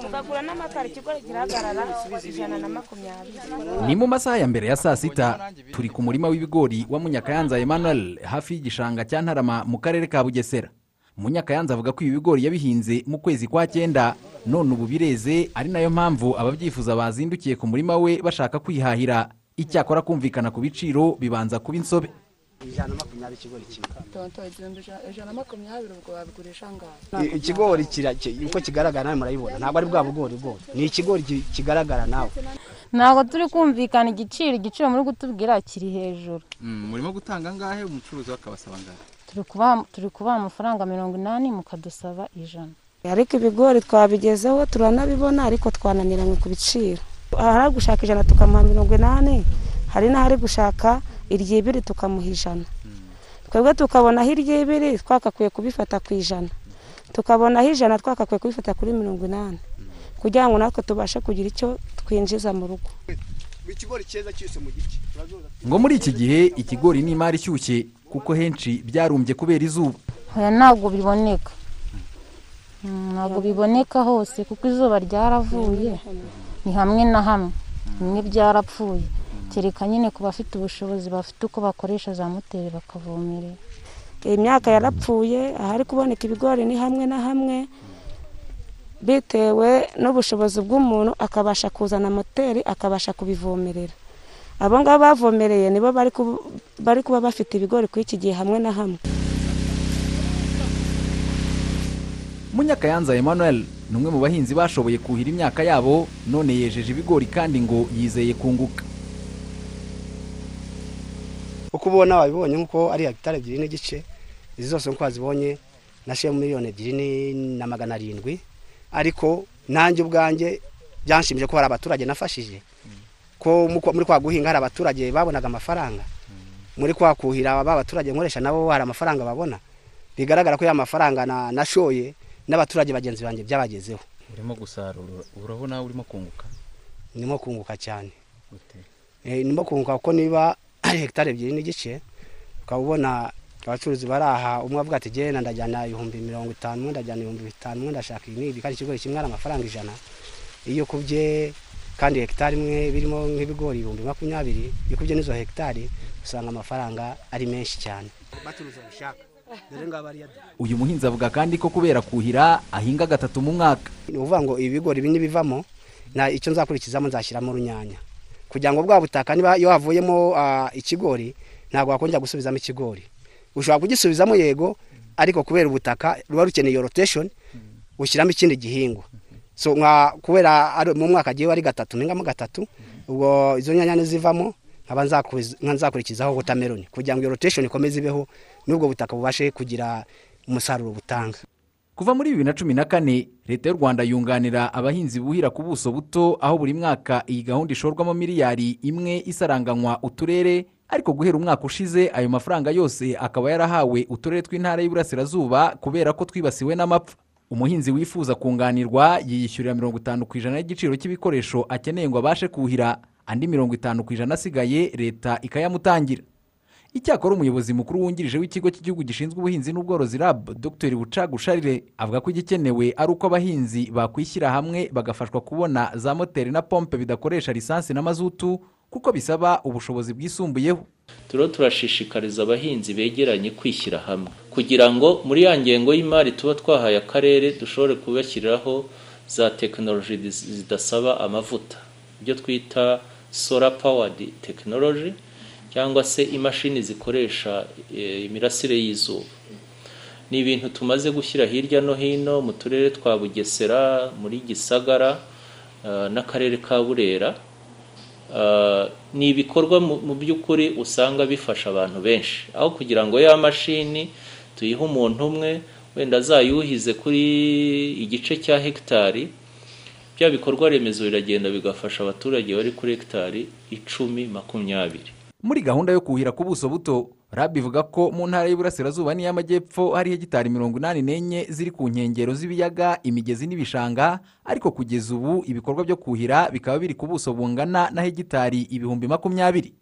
tukagura n'amakara ikigo gihagarara ijana na makumyabiri. Ni mu masaha ya mbere ya saa sita turi ku murima w'ibigori wa munyakayanza emmanuel hafi y'igishanga cya ntarama mu karere ka bugesera. Munyakayanza avuga ko ibi bigori yabihinze mu kwezi kwa cyenda none ubu bireze ari na yo mpamvu ababyifuza bazindukiye ku murima we bashaka kwihahira. Icyakora kumvikana ku biciro bibanza kuba insobe. Ijana na makumyabiri ikigori kimwe. Tonto igihumbi ijana- na makumyabiri ubwo wabigurisha ngaho ikigori uko kigaragara nawe murabibona. Ntabwo ari bwa bugori bwose ni ikigori ki- kigaragara nawe. Ntabwo turi kumvikana igiciro igiciro muri kutubwira kiri hejuru. Murimo gutanga angahe umucuruzi we akabasaba angahe turi kubaha amafaranga mirongo inani mukadusaba ijana. Ariko ibigori twabigezeho turanabibona ariko twananiranywe ku biciro. Hari gushaka ijana tukamuha mirongo inani hari n'ahari gushaka iry'ibiri tukamuha ijana. Twebwe tukabonaho iry'ibiri twakakwiye kubifata ku ijana. Tukabonaho ijana twakakwiye kubifata kuri mirongo inani. Kugira ngo natwe tubashe kugira icyo twinjiza mu rugo. Ikigori cyiza cyose mu gice. Ngo muri iki gihe ikigori ni imari ishyushye kuko henshi byarumbye kubera izuba. Oya ntabwo biboneka. Ntabwo biboneka hose kuko izuba ryaravuye. Ni hamwe na hamwe. Bimwe byarapfuye. Kereka nyine ku bafite ubushobozi bafite uko bakoresha za moteri bakavomerera. Imyaka yarapfuye ahari kuboneka ibigori ni hamwe na hamwe bitewe n'ubushobozi bw'umuntu akabasha kuzana moteri akabasha kubivomerera. Abo ngabo bavomereye nibo bari kuba bafite ibigori kuri iki gihe hamwe na hamwe. Munyakayanza emmanuel ni umwe mu bahinzi bashoboye kuhira imyaka yabo none yejeje ibigori kandi ngo yizeye kunguka. Uko ubona wabibonye nk'uko ari hegitari ebyiri n'igice izi zose nk'uko wazibonye nashyiramo miliyoni ebyiri na magana arindwi. Ariko nanjye ubwanjye byanshimije ko hari abaturage nafashije ko mu- muri kwa guhinga hari abaturage babonaga amafaranga. Muri kwa kuhira ba baturage nkoresha nabo hari amafaranga babona. Bigaragara ko ya mafaranga na- nashoye n'abaturage bagenzi banjye byabagezeho. Urimo gusarura urabona urimo kunguka? Ndimo kunguka cyane. Eh, ndimo kunguka kuko niba hegitari ebyiri n'igice ukaba ubona abacuruzi bari aha umwe avuga ati genda ndajyana ibihumbi mirongo itanu umwe ndajyana ibihumbi bitanu umwe ndashaka ibi n'ibi. Kandi ikigori kimwe ari amafaranga ijana. Iyo ukubye kandi hegitari imwe birimo nk'ibigori ibihumbi makumyabiri iyo ukubye n'izo hegitari usanga amafaranga ari menshi cyane. Uyu muhinzi avuga kandi ko kubera kuhira ahinga gatatu mu mwaka. Ni ukuvuga ngo ibi bigori ibi nibivamo na icyo nzakurikizamo nzashyiramo urunyanya. Kugira ngo bwa butaka niba iyo havuyemo ah, ikigori ntabwo wakongera gusubizamo ikigori. Ushobora kugisubizamo yego ariko kubera ubutaka ruba rukeneye rotation ushyiramo ikindi gihingwa. So nka kubera mu mwaka agiye ari gatatu mpingamo gatatu ubwo izo nyanya nizivamo nkaba nzakurikizaho watermelon. Kugira ngo iyo rotation ikomeze ibeho n'ubwo butaka bubashe kugira umusaruro butanga. Kuva muri bibiri na cumi na kane leta y'u rwanda yunganira abahinzi buhira ku buso buto aho buri mwaka iyi gahunda ishorwamo miliyari imwe isaranganywa uturere ariko guhera umwaka ushize ayo mafaranga yose akaba yarahawe uturere tw'intara y'Iburasirazuba kubera ko twibasiwe n'amapfa. Umuhinzi wifuza kunganirwa yiyishyurira mirongo itanu ku ijana y'igiciro cy'ibikoresho akeneye ngo abashe kuhira andi mirongo itanu ku ijana asigaye leta ikayamutangira. Icyakora umuyobozi mukuru wungirije w'ikigo cy'igihugu gishinzwe ubuhinzi n'ubworozi rab dr. Bucagusharire avuga ko igikenewe ari uko abahinzi bakwishyira hamwe bagafashwa kubona za moteri na pompe bidakoresha lisansi na mazutu kuko bisaba ubushobozi bwisumbuyeho. Turiho turashishikariza abahinzi begeranye kwishyira hamwe. Kugira ngo muri ya ngengo y'imari tuba twahaye akarere dushobore kubashyiriraho za tekinoloji zidasaba amavuta. Ibyo twita solar powered technology cyangwa se imashini zikoresha eh, imirasire y'izuba. Ni ibintu tumaze gushyira hirya no hino mu turere twa bugesera muri gisagara eh, n'akarere ka burera. Uh, ni ibikorwa mu by'ukuri usanga bifasha abantu benshi. Aho kugira ngo ya mashini tuyihe umuntu umwe wenda azayuhize kuri igice cya hegitari bya bikorwa remezo biragenda bigafasha abaturage bari kuri hegitari icumi makumyabiri. Muri gahunda yo kuhira ku buso buto rab ivuga ko mu ntara y'Iburasirazuba n'iy'Amajyepfo hari hegitari mirongo inani n'enye ziri ku nkengero z'ibiyaga imigezi n'ibishanga ariko kugeza ubu ibikorwa byo kuhira bikaba biri ku buso bungana na hegitari ibihumbi makumyabiri.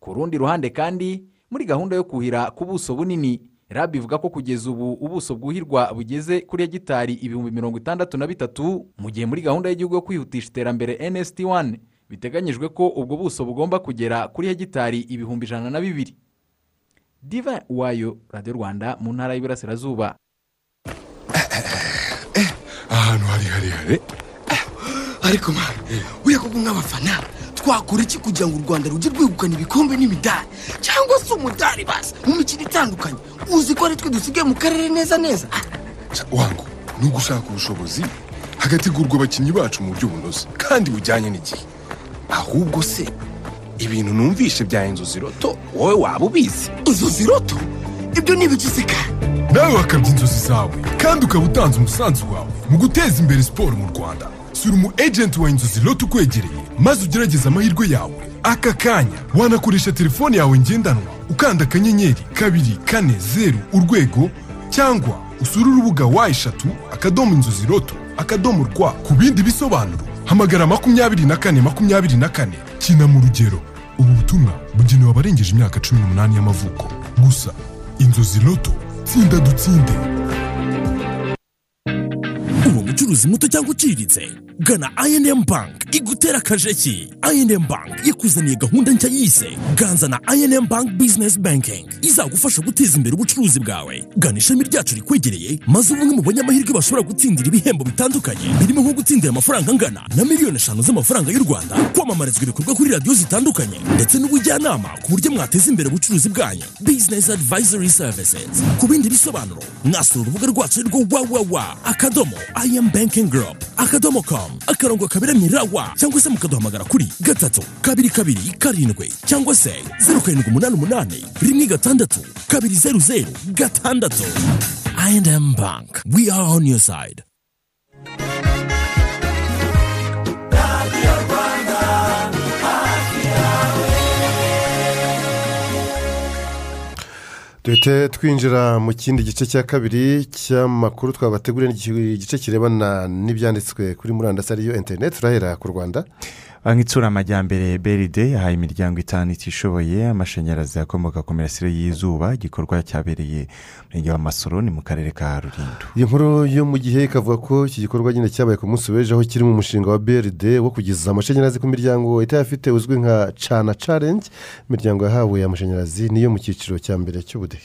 Ku rundi ruhande kandi muri gahunda yo kuhira ku buso bunini rab ivuga ko kugeza ubu ubuso bwuhirwa bugeze kuri hegitari ibihumbi mirongo itandatu na bitatu mu gihe muri gahunda y'igihugu yo kwihutisha iterambere nst 1 biteganyijwe ko ubwo buso bugomba kugera kuri hegitari ibihumbi ijana na bibiri. Diva wayo radiyo rwanda mu ntara y'Iburasirazuba. Ahantu hari harehare ariko mwana uriya koko nk'abafana twakora iki kugira ngo u rwanda rujye rwegukana ibikombe n'imidari? Cyangwa se umudari basi mu mikino itandukanye? Uzi ko ari twe dusigaye mu karere neza neza? Wangu ni ugushaka ubushobozi hagategurwa abakinnyi bacu mu buryo bunoze kandi bujyanye n'igihe. Ahubwo se ibintu numvishe bya inzozi roto wowe waba ubizi. Inzozi roto ibyo ni ibiki kandi nawe wakabya inzozi zawe kandi ukaba utanze umusanzu wawe mu guteza imbere siporo mu rwanda. Sura umu ejenti wa inzozi roto ukwegereye maze ugerageze amahirwe yawe. Aka kanya wanakoresha telefone yawe ngendanwa ukanda akanyenyeri kabiri kane zeru urwego cyangwa usure urubuga wa eshatu akadomo inzozi roto akadomo rwa ku bindi bisobanuro. Hamagara makumyabiri na kane makumyabiri na kane. Kina mu rugero. Ubu butumwa bugenewe abarengeje imyaka cumi n'umunani y'amavuko. Gusa inzozi roto tsinda dutsinde. Umucuruzi muto cyangwa uciriritse? Gana I&M bank. Igutera akajeki. I&M bank yakuzaniye gahunda nshya yise ganza na I&M bank business banking. Izagufasha guteza imbere ubucuruzi bwawe. Gana ishami ryacu rikwegereye maze ubumwe mu banyamahirwe bashobora gutsindira ibihembo bitandukanye. Birimo nko gutsindira amafaranga angana na miliyoni eshanu z'amafaranga y'u rwanda kwamamarizwa ibikorwa kuri radiyo zitandukanye ndetse n'ubujyanama ku buryo mwateza imbere ubucuruzi bwanyu. Business advisory services. Ku bindi bisobanuro mwasura urubuga rwacu rwo www. Akadomo im banking group. Akadomo com akarongo kaberamye rawa cyangwa se mukaduhamagara kuri gatatu kabiri kabiri karindwi cyangwa se zeru karindwi umunani umunani rimwe gatandatu kabiri zeru zeru gatandatu. I&M bank. We are on your side. Duhite twinjira mu kindi gice cya kabiri cy'amakuru twabateguriye igice kirebana n'ibyanditswe kuri murandasi ariyo interineti turahera ku rwanda. Banki itsura amajyambere beride yahaye imiryango itanu itishoboye amashanyarazi akomoka ku mirasire y'izuba igikorwa cyabereye murenge wa masoro ni mu karere ka rulindo. Iyi nkuru yo mu gihe ikavuga ko iki gikorwa nyine cyabaye ku munsi w'ejo aho kiri mu mushinga wa beride wo kugeza amashanyarazi ku miryango itayafite uzwi nka cana carengi imiryango yahawe amashanyarazi niyo mu cyiciro cya mbere cy'ubudehe.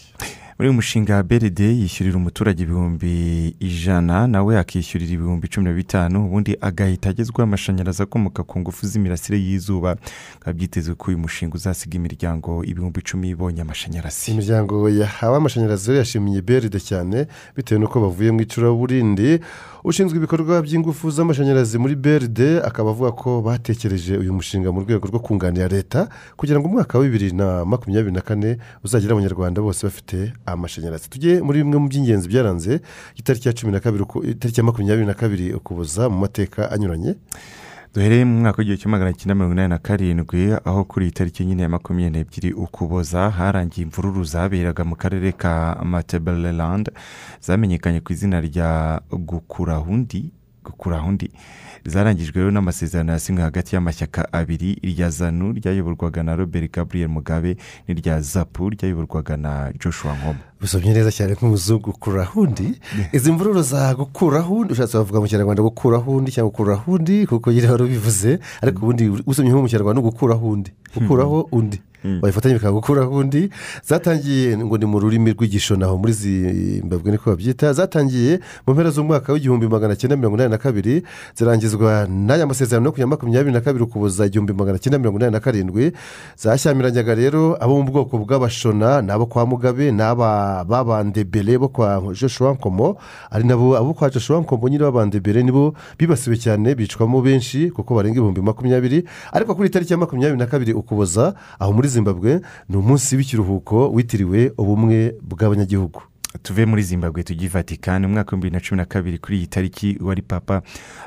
Muri uyu mushinga brd yishyurira umuturage ibihumbi ijana nawe akishyurira ibihumbi cumi na bitanu ubundi agahita agezwaho amashanyarazi akomoka ku ngufu z'imirasire y'izuba. Bikaba byitezwe ko uyu mushinga uzasiga imiryango ibihumbi icumi ibonye amashanyarazi. Imiryango yahawe amashanyarazi rero yashimiye beride cyane bitewe n'uko bavuye mu icuraburindi. Ushinzwe ibikorwa by'ingufu z'amashanyarazi muri beride akaba avuga ko batekereje uyu mushinga mu rwego rwo kunganira leta kugira ngo umwaka wa bibiri na makumyabiri na kane uzagire abanyarwanda bose bafite amashanyarazi. Tujye muri bimwe mu by'ingenzi byaranze itariki ya cumi na kabiri itariki ya makumyabiri na kabiri ukuboza mu mateka anyuranye. Duhereye mu mwaka w'igihumbi kimwe magana cyenda mirongo inani na karindwi aho kuri iyi tariki nyine ya makumyabiri n'ebyiri ukuboza harangiye imvururu zaberaga mu karere ka matebeleland zamenyekanye ku izina rya gukurahundi gukurahundi. Zarangijwe rero n'amasezerano yasinywe hagati y'amashyaka abiri irya zanu ryayoborwaga na robert gabriel mugabe n'irya zapu ryayoborwaga na joshua nkomo bisomye neza cyane nk'umuzungu gukuraho undi izi mvururu za gukuraho undi ushatse bavuga mu kinyarwanda gukuraho undi cyangwa gukuraho undi kuko nyine wari ubivuze ariko ubundi usomye mu kinyarwanda ni ugukuraho undi gukuraho undi. Babifatanya bikaba gukuraho undi. Zatangiye ngo ni mu rurimi rw'igishonaho muri zimbabwe niko babyita zatangiye mu mpera z'umwaka w'igihumbi magana cyenda mirongo inani na kabiri zirangizwa n'aya masezerano yo ku ya makumyabiri na kabiri ukuboza igihumbi magana cyenda mirongo inani na karindwi. Zashyamiranaga rero abo mu bwoko bw'abashona ni abo kwa mugabe n'aba babandebere bo kwa joshua nkomo. Ari nabo abo kwa joshua nkomo nyine babandebere nibo bibasiwe cyane bicwamo benshi kuko barenga ibihumbi makumyabiri. Ariko kuri tariki ya makumyabiri na kabiri ukuboza aho muri zimbabwe ni umunsi w'ikiruhuko witiriwe ubumwe bw'abanyagihugu. Tuve muri zimbabwe tujye i vatikani umwaka w'ibihumbi bibiri na cumi na kabiri kuri iyi tariki wari papa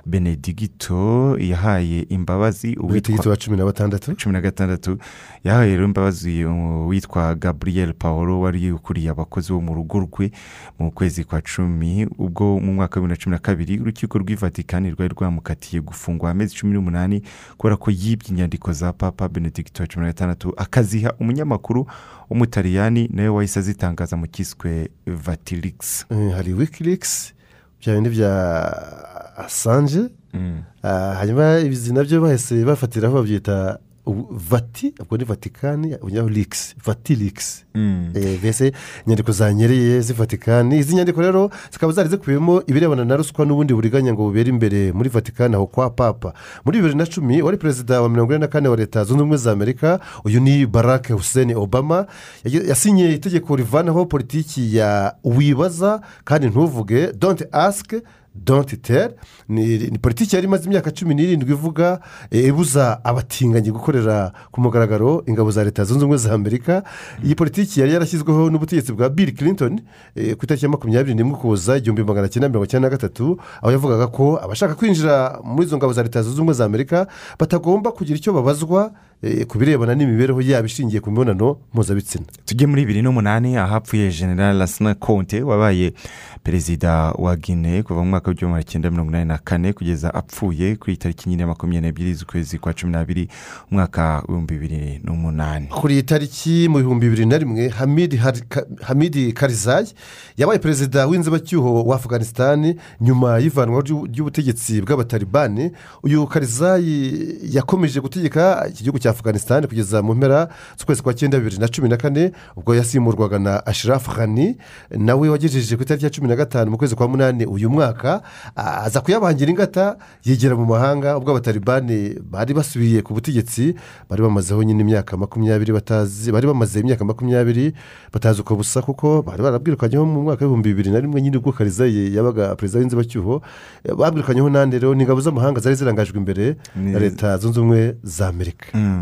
benedigito yahaye imbabazi Benedigito wa cumi na batandatu? Cumi na gatandatu. Yahaye rero imbabazi uwitwa gabriel paul wari ukuriye abakozi bo mu rugo rwe mu kwezi kwa cumi. Ubwo mu mwaka wa bibiri na cumi na kabiri urukiko rw'i vatikani rwari rwamukatiye gufungwa amezi cumi n'umunani kubera ko yibye inyandiko za papa benedigito wa cumi na gatandatu akaziha umunyamakuru w'umutaliyani nawe wahise azitangaza mu kiswe vatirigisi Eh, hari wikirikisi bya bindi bya asanje Ah, hanyuma izi na byo bahise bafatiraho babyita vati ubwo ni vatikani ubunyaho rikisi vatirikisi mbese inyandiko zanyereye z'ivatikani izi nyandiko rero zikaba zari zikubiyemo ibirebana na ruswa n'ubundi buriganya ngo bubere imbere muri vatikani aho kwa papa. Muri bibiri na cumi wari perezida wa mirongo ine na kane wa leta zunze ubumwe za amerika uyu ni barake hussein obama. Yasinye itegeko rivanaho politiki ya wibaza kandi ntuvuge don't ask don't tell. Ni, politiki yari imaze imyaka cumi n'irindwi ivuga eh, ibuza abatinganyi gukorera ku mugaragaro ingabo za leta zunze ubumwe za amerika. Iyi politiki yari yarashyizweho n'ubutegetsi bwa bill clinton eh, ku itariki ya makumyabiri n'imwe ukuboza igihumbi magana cyenda mirongo icyenda na gatatu aho yavugaga ko abashaka kwinjira muri izo ngabo za leta zunze ubumwe za amerika batagomba kugira icyo babazwa ku birebana n'imibereho yabo ishingiye ku mibonano mpuzabitsina. Tujye muri bibiri n'umunani ahapfuye general lasina konte wabaye perezida wa guinea kuva mu mwaka w'igihumbi magana cyenda mirongo inani na kane kugeza apfuye kuri tariki nyine ya makumyabiri n'ebyiri z'ukwezi kwa cumi n'abiri umwaka w'ibihumbi bibiri n'umunani. Kuri iyi tariki mu bihumbi bibiri na rimwe hamidi karizayi yabaye perezida w'inzibacyuho wa afganisitani nyuma y'ivanwa ry'u- ry'ubutegetsi bw'abatalibani. Uyu karizayi yakomeje gutegeka iki gihugu cya afganisitani kugeza mu mpera z'ukwezi kwa cyenda bibiri na cumi na kane ubwo yasimurwaga na ashirafu hani nawe wagejeje ku itariki ya cumi na gatanu mu kwezi kwa munani uyu mwaka aza kuyabangira ingata yegera mu mahanga ubwo abatalibani bari basubiye ku butegetsi bari bamazeho nyine imyaka makumyabiri batazi bari bamaze imyaka makumyabiri batazi uko busa kuko bari barabwirukanyeho mu mwaka w'ibihumbi bibiri na rimwe nyine ubwo karizayi yabaga perezida w'inzibacyuho eh, babwirukanyeho n'andi rero ni ingabo z'amahanga zari zirangajwe imbere na leta zunze ubumwe za amerika Mm.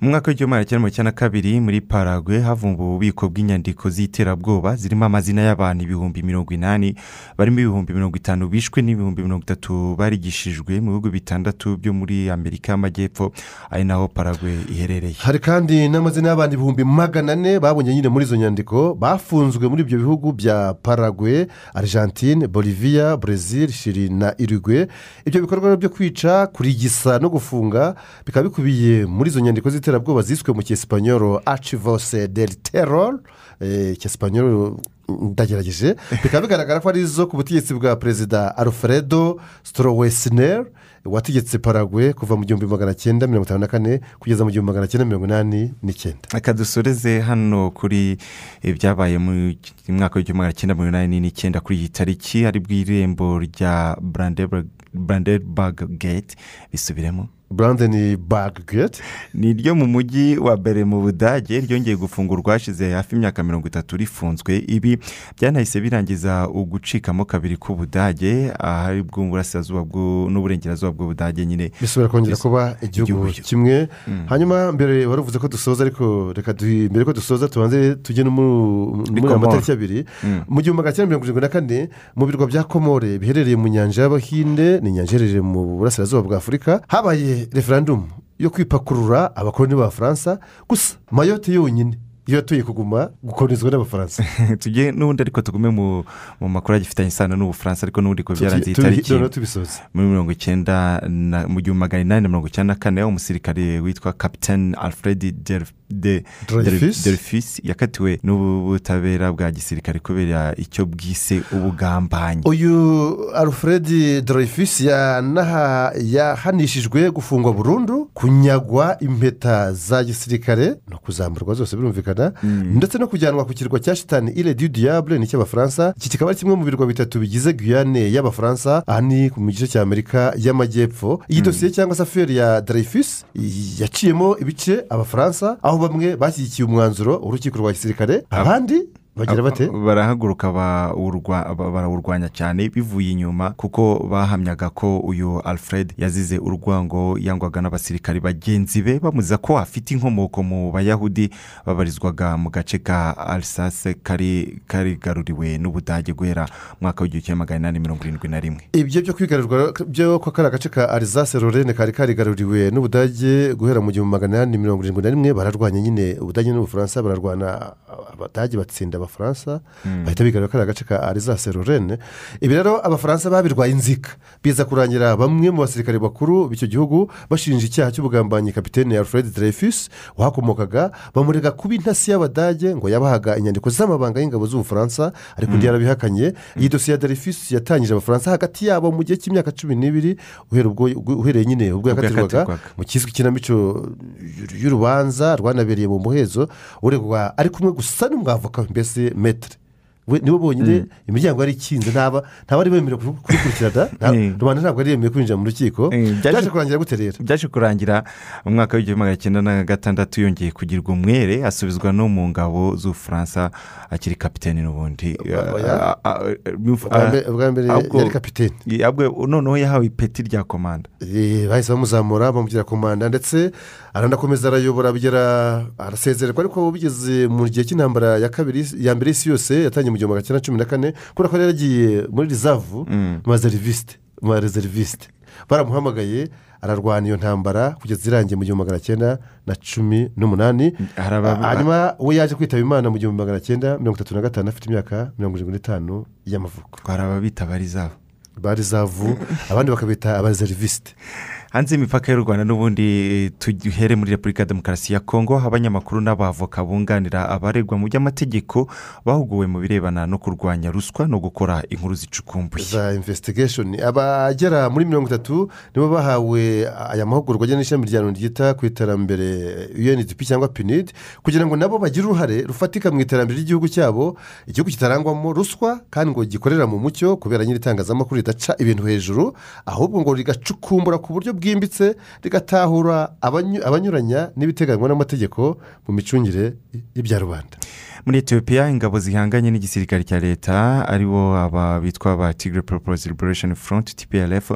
Mu mwaka w'igihumbi cyenda mirongo icyenda na kabiri muri paragwe havumbuwe ububiko bw'inyandiko z'iterabwoba zirimo amazina y'abantu ibihumbi mirongo inani barimo ibihumbi mirongo itanu bishwe n'ibihumbi mirongo itatu barigishijwe mu bihugu bitandatu byo muri amerika y'amajyepfo ari naho paragwe iherereye. Hari kandi n'amazina y'abandi ibihumbi magana ane babonye nyine muri izo nyandiko bafunzwe muri ibyo bihugu bya paragwe argentine bolivia brezil shiri na irigwe ibyo bikorwa byo kwica kurigisa no gufunga bikaba bikubiye muri izo nyandiko z'iterabwoba ziswe mu cyesipanyoro acivose del terror eh, icyesipanyoro ndagerageje. Bikaba bigaragara ko ari izo ku butegetsi bwa perezida alfredo strowesner wategetse paragwe kuva mu gihumbi magana cyenda mirongo itanu na kane kugeza mu gihumbi magana cyenda mirongo inani n'icyenda. Reka dusoreze hano kuri ibyabaye mu mwaka w'igihumbi magana cyenda mirongo inani n'icyenda kuri iyi tariki ari bw'irembo rya brandenburg gate bisubiremo. Brandenburg gate. Ni ryo mu mujyi wa mbere mu budage ryongeye gufungurwa hashize hafi imyaka mirongo itatu rifunzwe. Ibi byanahise birangiza ugucikamo kabiri k'ubudage ahari bw'uburasirazuba n'uburengerazuba bw'ubudage nyine. Bisubira kongera kuba igihugu kimwe. Hanyuma mbere wari uvuze ko dusoza ariko reka mbere ko dusoza tubanze tujye no muri aya matariki abiri. Mu gihumbi magana cyenda mirongo irindwi na kane mu birwa bya komore biherereye mu nyanja y'abahinde ni inyanja iherereye mu burasirazuba bwa afurika habaye referandumu yo kwipakurura abakoloni b'abafaransa gusa mayote yonyine yatuye kuguma gukoronizwa n'abafaransa. Tujye n'ubundi ariko tugume mu makuru agifitanye isano n'ubufaransa ariko n'ubundi ko byaranze iyi tariki muri mirongo icyenda mu gihumbi magana inani na mirongo icyenda na kane umusirikare witwa kapitene alfred de delphis yakatiwe n'ubutabera bwa gisirikare kubera icyo bwise ubugambanyi. Uyu alfred delphis yahanishijwe gufungwa burundu kunyagwa impeta za gisirikare no kuzamburwa zose birumvikana ndetse no kujyanwa ku kirwa cya shitani ire du diable ni icy'abafaransa iki kikaba ari kimwe mu birwa bitatu bigize guyane y'abafaransa aha ni mu gice cya amerika y'amajyepfo. Iyi dosiye cyangwa se aferi ya delphis yaciyemo ibice abafaransa aho bamwe bashyigikiye umwanzuro w'urukiko rwa gisirikare abandi bagira bate? Barahaguruka barawurwanya cyane bivuye inyuma kuko bahamyaga ko uyu alfred yazize urwango yangwaga n'abasirikari bagenzi be bamuziza ko afite inkomoko mu bayahudi babarizwaga mu gace ka arisase kari karigaruriwe n'ubudage guhera mwaka w'igihumbi kimwe magana inani mirongo irindwi na rimwe. Ibyo byo kwigarurirwa byo ko kari agace ka arisase lorene kari karigaruriwe n'ubudage guhera mu gihumbi magana inani mirongo irindwi na rimwe bararwanya nyine. Ubudage n'ubufaransa bararwana abadage batsinda abafaransa bahita bigarura kariya gace ka arizase lorene ibi rero abafaransa babirwaye inzika. Biza kurangira bamwe mu basirikare bakuru b'icyo gihugu bashinja icyaha cy'ubugambanyi kapitene alfred dreyfus wahakomokaga bamurega kuba intasi y'abadage ngo yabahaga inyandiko z'amabanga y'ingabo z'ubufaransa ariko undi yarabihakanye iyi dosiye ya dreyfus yatangije abafaransa hagati yabo mu gihe cy'imyaka cumi n'ibiri uhereye nyine ubwo yakatirwaga mu kizwi kinamico y'urubanza rwanabereye mu muhezo uregwa ari kumwe gusa n'umwavoka mbese metere nibo bonyine imiryango yari ikinze. Ntaba ari bemerewe kubikurikirana rubanda ntabwo ari yemewe kwinjira mu rukiko. Byaje kurangira gute rero? byaje kurangira mu mwaka w'igihumbi magana cyenda na gatandatu yongeye kugirwa umwere asubizwa no mu ngabo z'ubufaransa akiri kapitene n'ubundi. Ubwa mbere yari kapitene noneho yahawe ipeti rya komanda. Bahise bamuzamura bamugira komanda ndetse aranakomeza arayobora arasezererwa ariko bigeze mu gihe cy'intambara ya kabiri ya mbere y'isi yose yatangiye gihumbi magana cyenda cumi na kane kubera ko yari yaragiye muri rizavu mu bazerivisite mu barezerivisite baramuhamagaye ararwana iyo ntambara kugeza irangiye mu gihumbi magana cyenda na cumi n'umunani. Hanyuma we yaje kwitaba imana mu gihumbi magana cyenda mirongo itatu na gatanu afite imyaka mirongo irindwi n'itanu y'amavuko. Twari ababita barizavu barizavu abandi bakabita abazerivisite hanze y'imipaka y'u rwanda n'ubundi tuhere muri repubulika ya demokarasi ya kongo abanyamakuru n'abavoka bunganira abaregwa mu by'amategeko bahuguwe mu birebana no kurwanya ruswa no gukora inkuru zicukumbuye. Za imvesitigesheni abagera muri mirongo itatu nibo bahawe aya mahugurwa ajyana n'ishami rya loni ryita ku iterambere unidp cyangwa pinidi kugira ngo nabo bagire uruhare rufatika mu iterambere ry'igihugu cyabo igihugu kitarangwamo ruswa kandi ngo gikorera mu mucyo kubera nyiri itangazamakuru ridaca ibintu hejuru ahubwo ngo rigacukumbura ku buryo bwimbitse rigatahura abanyuranya n'ibiteganywa n'amategeko mu micungire y'ibya rubanda. Muri etiyopiya ingabo zihanganye n'igisirikare cya leta ari bo aba bitwa ba tigre poropozi liberation front tplf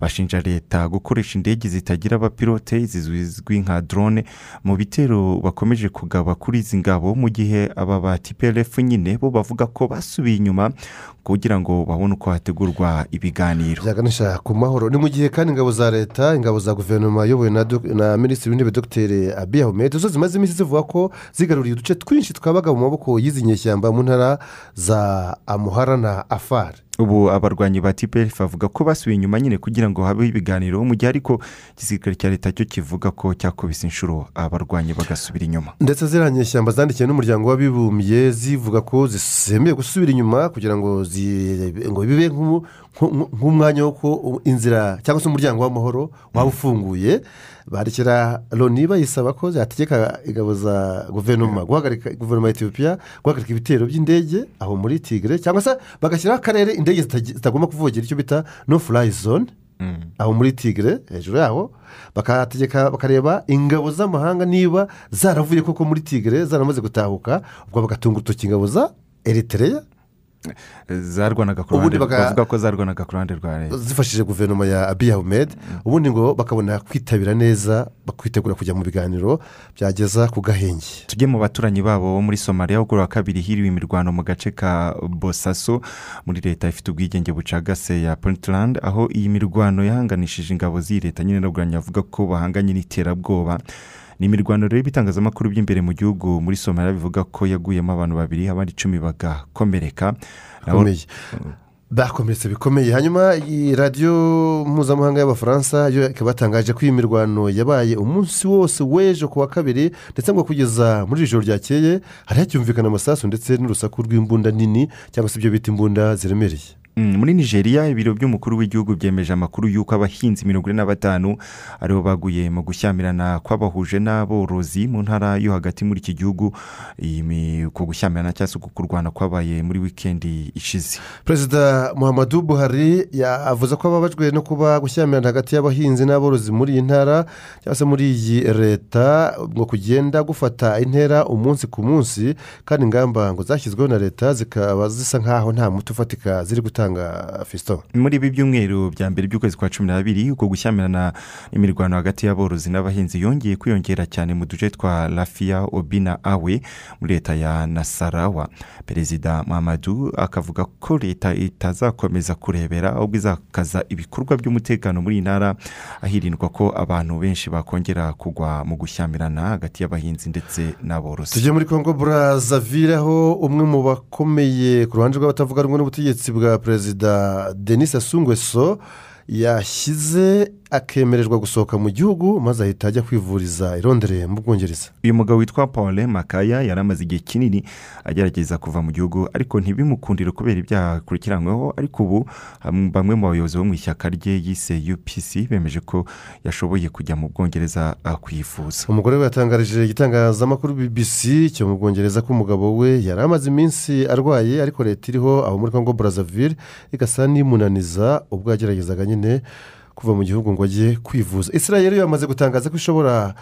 bashinja leta gukoresha indege zitagira abapilote zizwi nka drone mu bitero bakomeje kugaba kuri izi ngabo mu gihe aba ba tplf nyine bo bavuga ko basubiye inyuma kugira ngo babone uko hategurwa ibiganiro. Byaganisha ku mahoro. Ni mu gihe kandi ingabo za leta ingabo za guverinoma iyobowe na minisitiri w'intebe dogiteri abiy ahmed zo zimaze iminsi zivuga ko zigaruriye uduce twinshi twabaga mu maboko y'izi nyeshyamba mu ntara za amuhara na afari ubu abarwanyi ba tpf bavuga ko basubiye inyuma nyine kugira ngo habeho ibiganiro mu gihe ariko igisirikare cya leta cyo kivuga ko cyakubise inshuro abarwanyi bagasubira inyuma. Ndetse ziriya nyeshyamba zandikiwe n'umuryango w'abibumbye zivuga ko zisemeye gusubira inyuma kugira ngo bibe nk'u- nk'u- nk'umwanya wo ko inzira cyangwa se umuryango w'amahoro waba ufunguye. Bandikira loni bayisaba ko zategeka ingabo za guverinoma guhagarika guverinoma ya etiyopiya guhagarika ibitero by'indege aho muri tigre cyangwa se bagashyiraho akarere indege zitagomba kuvogera icyo bita no furayi zone aho muri tigre hejuru yaho bakategeka bakareba ingabo z'amahanga niba zaravuye koko muri tigre zaramaze gutahuka ubwo bagatunga urutoki ingabo za eritereya zarwanaga ku ruhande bavuga ko zarwanaga ku ruhande rwa leta zifashishije guverinoma ya abiy ahmed. Ubundi ngo bakabona kwitabira neza bakwitegura kujya mu biganiro byageza ku gahenge. Tujye mu baturanyi babo bo muri somaliya ubwo wa kabiri hiriwe imirwano mu gace ka bosaso muri leta ifite ubwigenge bucagase ya puntland aho iyi mirwano yahanganishije ingabo z'iyi leta. Nyine n'ubwanyu bavuga ko bahanganye n'iterabwoba. Ni imirwano rero ibitangazamakuru by'imbere mu gihugu muri somaliya bivuga ko yaguyemo abantu babiri abandi icumi bagakomereka. Bakomeretse bikomeye. Hanyuma iyi radiyo mpuzamahanga y'abafaransa yo ikaba yatangaje ko iyi mirwano yabaye umunsi wose w'ejo ku wa kabiri ndetse ngo kugeza muri iri joro ryakeye hari hacyumvikana amasasu ndetse n'urusaku rw'imbunda nini cyangwa se ibyo bita imbunda ziremereye. Muri nigeria ibiro by'umukuru w'igihugu byemeje amakuru y'uko abahinzi mirongo ine na batanu ari bo baguye mu gushyamirana kw'abahuje n'aborozi mu ntara yo hagati muri iki gihugu. Uko gushyamirana cyangwa se kurwana kwabaye muri wikendi ishize. Perezida muhammadu buhari yavuze ko ababajwe no kuba gushyamirana hagati y'abahinzi n'aborozi muri iyi ntara cyangwa se muri iyi leta ngo kugenda gufata intera umunsi ku munsi kandi ingamba ngo zashyizweho na leta zikaba zisa nk'aho nta muti ufatika ziri gutanga fisito muri ibi byumweru bya mbere by'ukwezi kwa cumi n'abiri uko gushyamirana imirwano hagati y'aborozi n'abahinzi yongeye kwiyongera cyane mu duce twa rafiya obina awe muri leta ya nasarawa. Perezida muhammadu akavuga ko leta itazakomeza kurebera ahubwo izakaza ibikorwa by'umutekano muri iyi ntara ahirindwa ko abantu benshi bakongera kugwa mu gushyamirana hagati y'abahinzi ndetse n'aborozi. Tujye muri congo burazavire aho umwe mu bakomeye ku ruhande rw'abatavuga rumwe n'ubutegetsi bwa perezida denis asungweso yashyize akemererwa gusohoka mu gihugu maze ahita ajya kwivuriza i Londres mu bwongereza. Uyu mugabo witwa paul makaya yari amaze igihe kinini agerageza kuva mu gihugu ariko ntibimukundire kubera ibyaha akurikiranyweho ariko ubu bamwe mu bayobozi bo mu ishyaka rye yise upc bemeje ko yashoboye kujya mu bwongereza kwivuza. Umugore we yatangarije igitangazamakuru bbc cyo mu bwongereza ko umugabo we yari amaze iminsi arwaye ariko leta iriho aho muri congo burazavire igasa n'imunaniza ubwo yageragezaga nyine kuva mu gihugu ngo ajye kwivuza. Israel yamaze gutangaza ko ishobora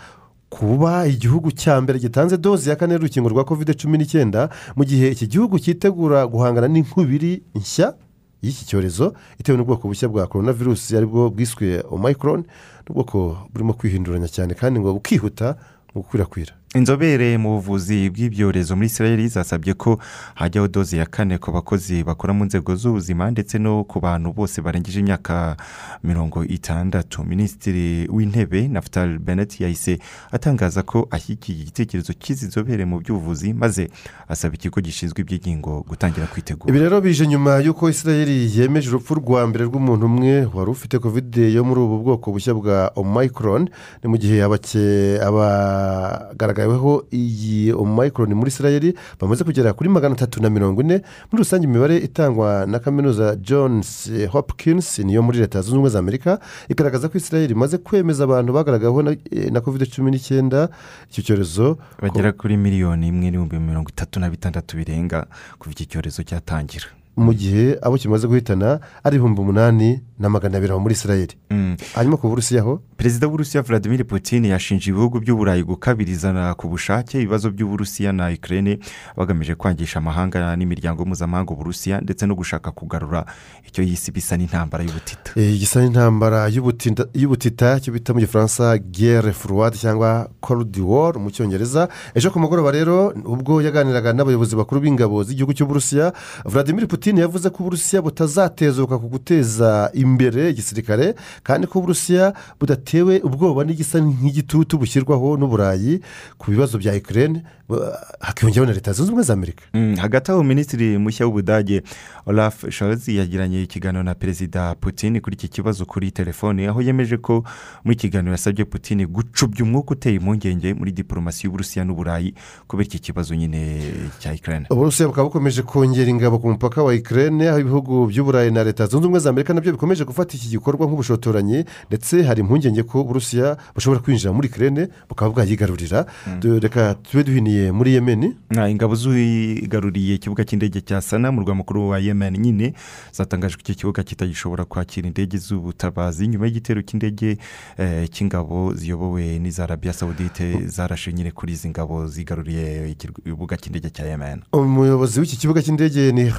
kuba igihugu cya mbere gitanze doze ya kane y'urukingo rwa kovide cumi n'icyenda mu gihe iki gihugu cyitegura guhangana n'inkubiri nshya y'iki cyorezo itewe n'ubwoko bushya bwa korona virusi ari bwo bwiswe omayikoroni n'ubwoko burimo kwihinduranya cyane kandi ngo bukihuta mu gukwirakwira. Inzobere mu buvuzi bw'ibyorezo muri israel zasabye ko hajyaho doze ya kane ku bakozi bakora mu nzego z'ubuzima ndetse no ku bantu bose barengeje imyaka mirongo itandatu. Minisitiri w'intebe naftali bennett yahise atangaza ko ashyigikiye igitekerezo cy'izi nzobere mu by'ubuvuzi maze asaba ikigo gishinzwe iby'ingingo gutangira kwitegura. Ibi rero bije nyuma y'uko israel yemeje urupfu rwa mbere rw'umuntu umwe wari ufite kovide yo muri ubu bwoko bushya bwa omayikoroni ni mu gihe abake- abagaragaweho iyi omayikoroni muri israel bamaze kugera kuri magana atatu na mirongo ine muri rusange imibare itangwa na kaminuza johns hopkins niyo muri leta zunze ubumwe za amerika igaragaza ko israel imaze kwemeza abantu bagaragaweho na, eh, na kovide cumi n'icyenda. Icyo cyorezo bagera kuri miliyoni imwe n'ibihumbi mirongo itatu na bitandatu birenga kuva iki cyorezo cyatangira. Mu gihe abo kimaze guhitana ari ibihumbi umunani na magana abiri muri israel. Hanyuma ku burusiya ho? Perezida w'uburusiya vladimir putin yashinje ibihugu by'uburayi gukabirizana ku bushake ibibazo by'uburusiya na ukraine bagamije kwangisha amahanga n'imiryango mpuzamahanga uburusiya ndetse no gushaka kugarura icyo yise bisa n'intambara y'ubutita. Eh, gisa n'intambara y'ubutita cyo bita mu gifaransa gere furuwadi cyangwa korudi woro mu cyongereza. Ejo ku mugoroba rero ubwo yaganiraga n'abayobozi bakuru b'ingabo z'igihugu cy'uburusiya vladimir putin putin yavuze ko uburusiya butazatezuka ku guteza imbere igisirikare kandi ko uburusiya budatewe ubwoba n'igisa nk'igitutu bushyirwaho n'uburayi ku bibazo bya ikirere hakiyongeraho na leta zunze ubumwe za amerika. Mm, hagati aho minisitiri mushya w'ubudage olaf scholz yagiranye ikiganiro na perezida putin kuri iki kibazo kuri telefone aho yemeje ko muri kiganiro yasabye putin gucubya umwuka uteye impungenge muri diporomasi y'uburusiya n'uburayi kubera iki kibazo nyine cya ikirere uburusiya bukaba bukomeje kongera ingabo ku mupaka wa ikirere aho ibihugu by'uburayi na leta zunze ubumwe za amerika na byo bikomeje gufata iki gikorwa nk'ubushotoranyi ndetse hari impungenge ko uburusiya bushobora kwinjira muri ikirere bukaba bwayigarurira. Du- reka tube duhiniye muri yemeni ingabo zigaruriye ikibuga cy'indege cya sana mu rwa mukuru wa yemen nyine zatangaje ko iki kibuga kitagishobora kwakira indege z'ubutabazi. Nyuma y'igitero cy'indege eh, cy'ingabo ziyobowe n'iza arabiya sawudite zarashe nyine kuri izi ngabo zigaruriye ikibuga cy'indege cya yemen. Umuyobozi w'iki kibuga cy'indege ni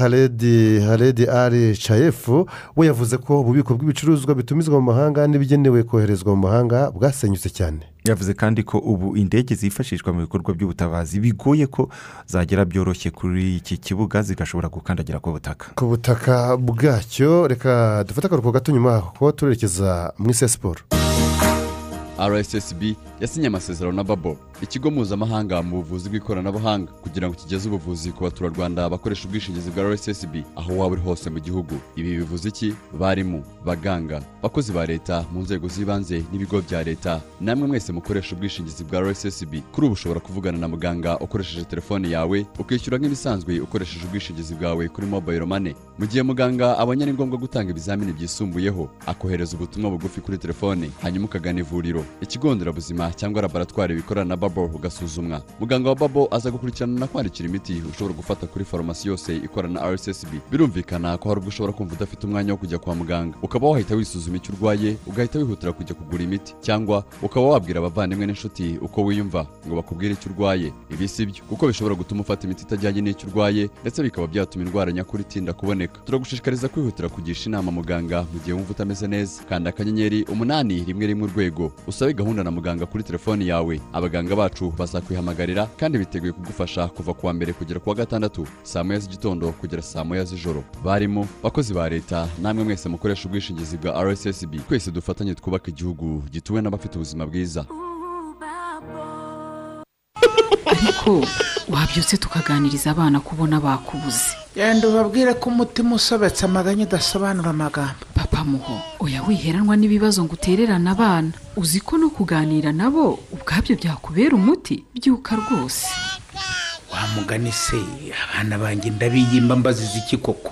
haredi haredi ari cayefu we yavuze ko ububiko bw'ibicuruzwa bitumizwa mu mahanga n'ibigenewe koherezwa mu mahanga bwasenyutse cyane. Yavuze kandi ko ubu indege zifashishwa mu bikorwa by'ubutabazi bigoye ko zagera byoroshye kuri iki kibuga zigashobora gukandagira ku butaka. Ku butaka bwacyo reka dufate akaruhuko gato nyuma kuba turerekeza mu isi ya siporo rssb yasinye amasezerano na babo ikigo mpuzamahanga mu buvuzi bw'ikoranabuhanga. Kugira ngo kigeze ubuvuzi ku baturarwanda bakoresha ubwishingizi bwa rssb aho waba uri hose mu gihugu. Ibi bivuze iki? Barimu baganga bakozi ba leta mu nzego z'ibanze n'ibigo bya leta. Namwe mwese mukoresha ubwishingizi bwa rssb kuri ubu ushobora kuvugana na muganga ukoresheje telefone yawe ukishyura nk'ibisanzwe ukoresheje ubwishingizi bwawe kuri mobile money. Mu gihe muganga abonye ari ngombwa gutanga ibizamini byisumbuyeho akohereza ubutumwa bugufi kuri telefone hanyuma ukagana ivuriro. Ikigo nderabuzima cyangwa laboratwari bikorana na babo ugasuzumwa. Muganga wa babo aza gukurikirana na kwandikira imiti ushobora gufata kuri farumasi yose ikorana na rssb birumvikana ko hari ubwo ushobora kumva udafite umwanya wo kujya kwa muganga. Ukaba wahita wisuzuma icyo urwaye ugahita wihutira kujya kugura imiti cyangwa ukaba wabwira abavandimwe n'inshuti uko wiyumva ngo bakubwire icyo urwaye. Ibi si byo kuko bishobora gutuma ufata imiti itajyanye n'icyo urwaye ndetse bikaba byatuma indwara nyakuri itinda kuboneka. Turagushishikariza kwihutira kugisha inama muganga mu gihe wumva utameze neza. Kanda akanyenyeri umunani rimwe rimwe urwego. Usabe gahunda na muganga kuri telefoni yawe. Abaganga bacu bazakwihamagarira kandi biteguye kugufasha kuva ku wa mbere kugera ku wa gatandatu saa moya z'igitondo kugera saa moya z'ijoro. Barimo bakozi ba leta namwe mwese mukoresha ubwishingizi bwa rssb twese dufatanye twubaka igihugu gituwe n'abafite ubuzima bwiza. Ariko wabyutse tukaganiriza abana kubona bakubuze. Genda ubabwire ko umutima usobetse amaganya udasobanura amagambo. Papa muho oya wiheranwa n'ibibazo ngo utererane abana. Uzi ko no kuganira nabo ubwabyo byakubera umuti? Byuka rwose. Wa mugani se abana banjye ndabiyimba mbaziza iki koko?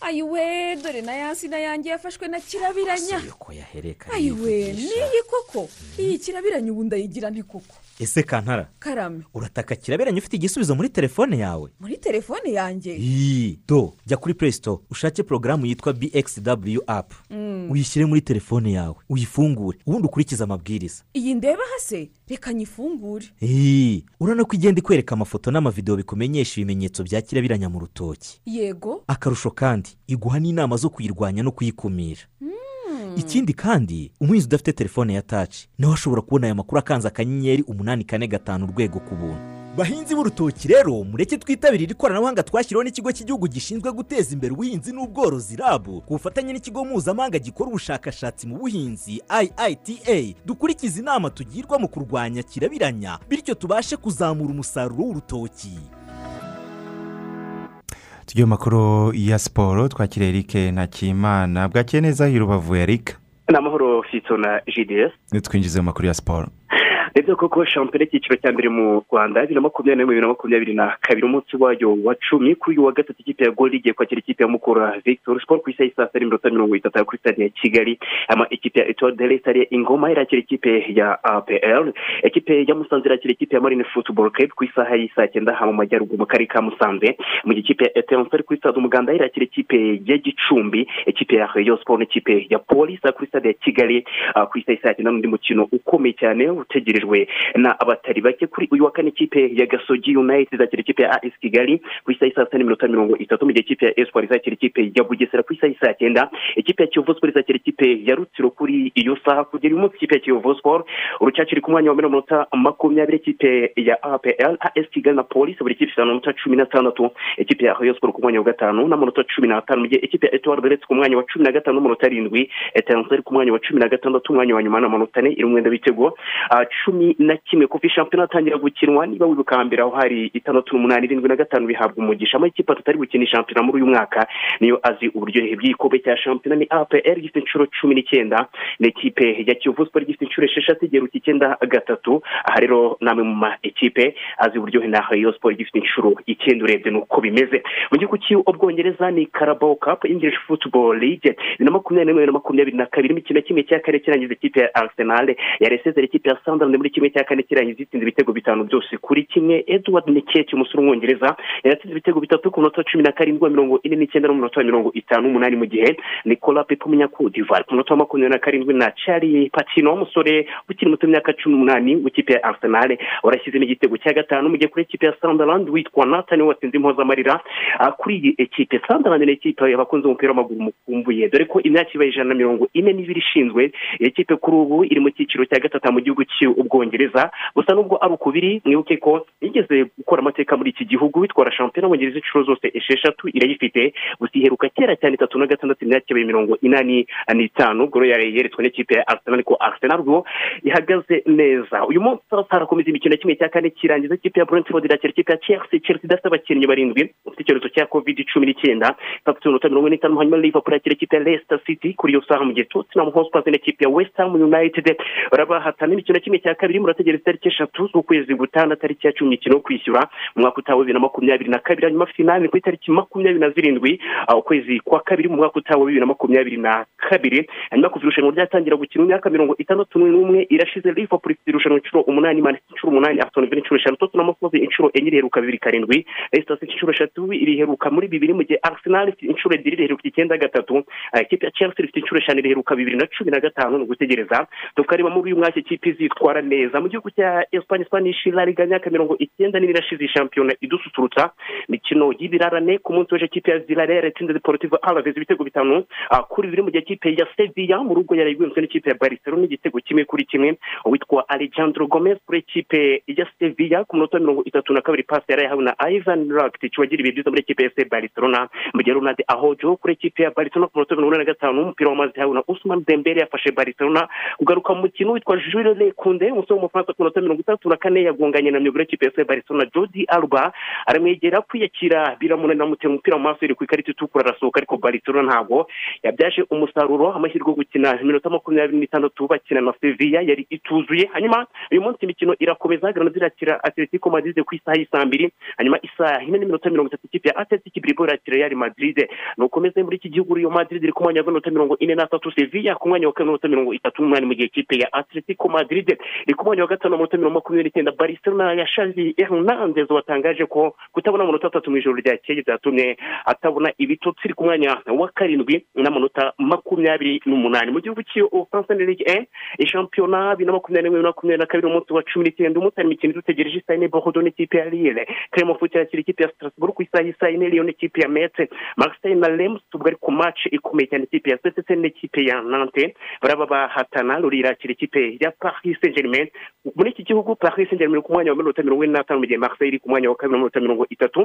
Ayiwe dore na ya. Nsina yanjye yafashwe na kirabiranya ayiwe niyi koko? Iyi kirabiranya ubu ndayigira nti koko. Ese kantara? Karame. Urataka kirabiranya ufite igisubizo muri telefone yawe? Muri telefone yanjye? Do jya kuri store ushake porogaramu yitwa bxw app. Mm. uyishyire muri telefone yawe. Uyifungure. Ubundi ukurikize amabwiriza. Iyi ndeba hase? Reka nyifungure. Urabona ko igenda ikwereka amafoto n'amavidewo bikumenyesha ibimenyetso bya kirabiranya mu rutoki. Yego. Akarusho kandi iguha n'inama zo kuyirwanya no kuyikumira. Ikindi kandi umuhinzi udafite telefone ya taci nawe ashobora kubona aya makuru akanze akanyenyeri umunani kane gatanu urwego ku buntu. Bahinzi b'urutoki rero mureke twitabirire ikoranabuhanga twashyiriweho n'ikigo cy'igihugu gishinzwe guteza imbere ubuhinzi n'ubworozi rabu ku bufatanye n'ikigo mpuzamahanga gikora ubushakashatsi mu buhinzi iita dukurikize inama tugirwa mu kurwanya kirabiranya bityo tubashe kuzamura umusaruro w'urutoki. Mu makuru ya siporo twakira eric ntakimana bwakeye neza i rubavu eric. Ni amahoro fito na jds twinjize mu makuru ya siporo ni byo koko shampiyona y'icyiciro cya mbere mu rwanda bibiri na makumyabiri na bibiri na makumyabiri na kabiri umunsi wayo wa cumi kuri uyu wa gatatu ikipe ya goli igiye kwakira ikipe ya mukura victor sport ku isaha y'i saa sita n'iminota mirongo itatu kuri stade ya kigali. Ama ikipe ya etoile de l'Est ingoma irakira ikipe ya apl ikipe ya musanze irakira ikipe ya marine football club ku isaha y'i saa cyenda mu majyaruguru mu karere ka musanze. Mu gihe ikipe ya etenseri kuri stade umuganda irakira ikipe ya gicumbi ikipe ya rayon sport n'ikipe ya polisi kuri stade ya kigali. Ah, ku isaha y'i saa cyenda n'undi mukino ukomeye cyane utegereje utegerejwe na abatari bake kuri uyu wa kane ikipe ya gasogi united izakira ikipe ya as kigali ku isaha saa sita n'iminota mirongo itatu mu gihe ikipe ya espoir izakira ikipe ya bugesera ku isaha saa cyenda ikipe ya kiyovu sport izakira ikipe ya rutsiro kuri iyo saha kugera uyu munsi ikipe ya kiyovu sport urucaca iri ku mwanya wa n'amanota makumyabiri ikipe ya apl as kigali na polisi buri kipe ifite amanota cumi n'atandatu ikipe ya rayon sport ku mwanya wa gatanu n'amanota cumi n'atanu mu gihe ikipe ya etoile beretse ku mwanya wa cumi na gatanu n'amanota arindwi etanseri ku mwanya wa cumi na gatandatu umwanya wa nyuma n'amanota ane iri umwenda w'ibitego ah, cumi na kimwe kuva shampiyona yatangira gukinwa niba wibuka hambere aho hari itandatu n'umunani irindwi na gatanu bihabwa umugisha. Amakipe atatu ari gukina shampiyona muri uyu mwaka niyo azi uburyohe bw'igikombe cya shampiyona. Ni apr gifite inshuro cumi n'icyenda n'ikipe ya kiyovu siporo gifite inshuro esheshatu igeruka icyenda gatatu. Aha rero namwe mu ma ekipe azi uburyohe na rayon siporo gifite inshuro icyenda urebye nuko bimeze. Mu gihugu cy'ubwongereza ni carabao cup english football league. Bibiri na makumyabiri n'imwe na makumyabiri na kabiri imikino kimwe cya kane kirangiza ikipe ya arsenal yari isezera ikipe ya sunderland muri kimwe cya kane kirangiza itsinze ibitego bitanu byose. Kuri kimwe edward niketi umusore w'umwongereza yatsinze ibitego bitatu ku munota wa cumi na karindwi mirongo ine n'icyenda n'umunota mirongo itanu n'umunani mu gihe nicola pepe umunyakodivari ku munota wa makumyabiri na karindwi na charlie patino umusore ukiri muto w'imyaka cumi n'umunani w'ikipe ya arsenal warashyizemo igitego cya gatanu mu gihe kuri ikipe ya sunderland witwa nathan watsinze impozamarira Ah, kuri iyi ekipe sunderland ni ekipe abakunze umupira w'amaguru mukumbuye. Dore ko imyaka ibaye ijana na mirongo ine n'ibiri ishinzwe iyi kipe kuri ubu iri mu cyiciro cya gatatu mu gihugu cy'ubwongereza gusa nubwo ari uko biri mwibuke ko yigeze gukora amateka muri iki gihugu bitwara shampiyona y'ubwongereza inshuro zose esheshatu irayifite. Gusa iheruka kera cyane itatu na gatandatu imyaka ibaye mirongo inani n'itanu. Rero yari yeretswe n'ikipe ya arsenal ariko arsenal rwo ihagaze neza. Uyu munsi harakomeza imikino kimwe cya kane kirangiza ikipe ya brentford irakira ikipe ya chelsea. Chelsea idafite abakinnyi barindwi bafite icyorezo cya covid cumi n'icyenda. Itatu minota mirongo ine hanyuma liverpool irakira ikipe ya leicester city. Kuri iyo saha mu gihe tottenham hotspur n'ikipe ya west ham united. Barabahatana imikino kimwe cya kabiri murategereza itariki eshatu z'ukwezi gutaha tariki ya cumi imikino yo kwishyura mu mwaka utaha wa bibiri na makumyabiri na kabiri hanyuma finali ku itariki makumyabiri na zirindwi ukwezi kwa kabiri mu mwaka utaha wa bibiri na makumyabiri na kabiri. Hanyuma kuva irushanwa ryatangira gukina imyaka mirongo itandatu n'umwe irashize liverpool ifite irushanwa inshuro umunani man City inshuro umunani villa inshuro eshanu tottenham hotspur inshuro enye iriheruka bibiri karindwi city inshuro eshatu iriheruka muri bibiri mu gihe arsenal inshuro ebyiri iriheruka icyenda gatatu ikipe ya chelsea ifite inshuro eshanu iriheruka bibiri na cumi na gatanu ni ugutegereza. Tukareba muri uyu mwaka ikipe izitwara neza. Mu gihugu cya espanye spanish la liga myaka mirongo icyenda n'ine irashize iyi shampiyona idususurutsa. Imikino y'ibirarane ku munsi w'ejo ikipe ya villarreal itsinze deportivo alaves ibitego bitanu kuri bibiri mu gihe ikipe ya sevilla mu rugo yari igwenzwe n'ikipe ya barcelona igitego kimwe kuri kimwe uwitwa alejandro gomez kuri ikipe ya sevilla ku munota wa mirongo itatu na kabiri pasi yari yahawe na ivan rakitic wagira ibihe byiza muri ikipe ya FC barcelona mu gihe ronald ahojo kuri ikipe ya barcelona ku munota wa mirongo ine na gatanu umupira w'amazi yahawe na usman dembele yafashe barcelona kugaruka mu mukino witwa jules lekunde umusore w'umufaransa ku munota wa mirongo itandatu na kane yagonganye na myugariro y'ikipe ya FC barcelona jodi alba aramwegera kwiyakira biramunanira amutera umupira mu maso yari ku ikarita itukura arasohoka ariko barcelona ntabwo yabyaje umusaruro. Amahirwe yo gukina iminota makumyabiri n'itandatu bakina na sevilla yari ituzuye. Hanyuma uyu munsi imikino irakomeza granada irakira atletico madrid ku isaha y'isaa mbiri hanyuma isaha ine n'iminota mirongo itatu ikipe ya atletico bilbao irakira real madrid. Nukomeze muri iki gihugu rio madrid iri ku mwanya w'iminota mirongo ine n'atatu sevilla ku mwanya wa mirongo itatu n'umunani mu gihe ikipe ya atletico madrid iri ku mwanya wa gatanu w'iminota mirongo makumyabiri n'icyenda barcelona ya shavi hernandez watangaje ko kutabona amanota atatu mu ijoro ryakeye byatumye atabona ibitotsi ku mwanya wa karindwi n'amanota makumyabiri n'umunani. Mu gihugu cy'ubufaransa na ligue 1 ishampiyona bibiri na makumyabiri n'imwe na makumyabiri na kabiri umunsi wa cumi n'icyenda umunsi hari imikino idutegereje isaha ine bordeaux n'ikipe ya clermont foot irakira ikipe ya strasbourg ku isaha y'isaha ine lyon n'ikipe ya metz. Marseille na lems ubwo ari ku match ikomeye cyane ikipe ya ssc n'ikipe ya nantes. Baraba bahatana ruri irakira ikipe ya paris saint germain muri iki gihugu paris saint germain iri ku mwanya wa mirongo itanu mirongo ine n'atanu mu gihe marseille iri ku mwanya wa kabiri na mirongo itatu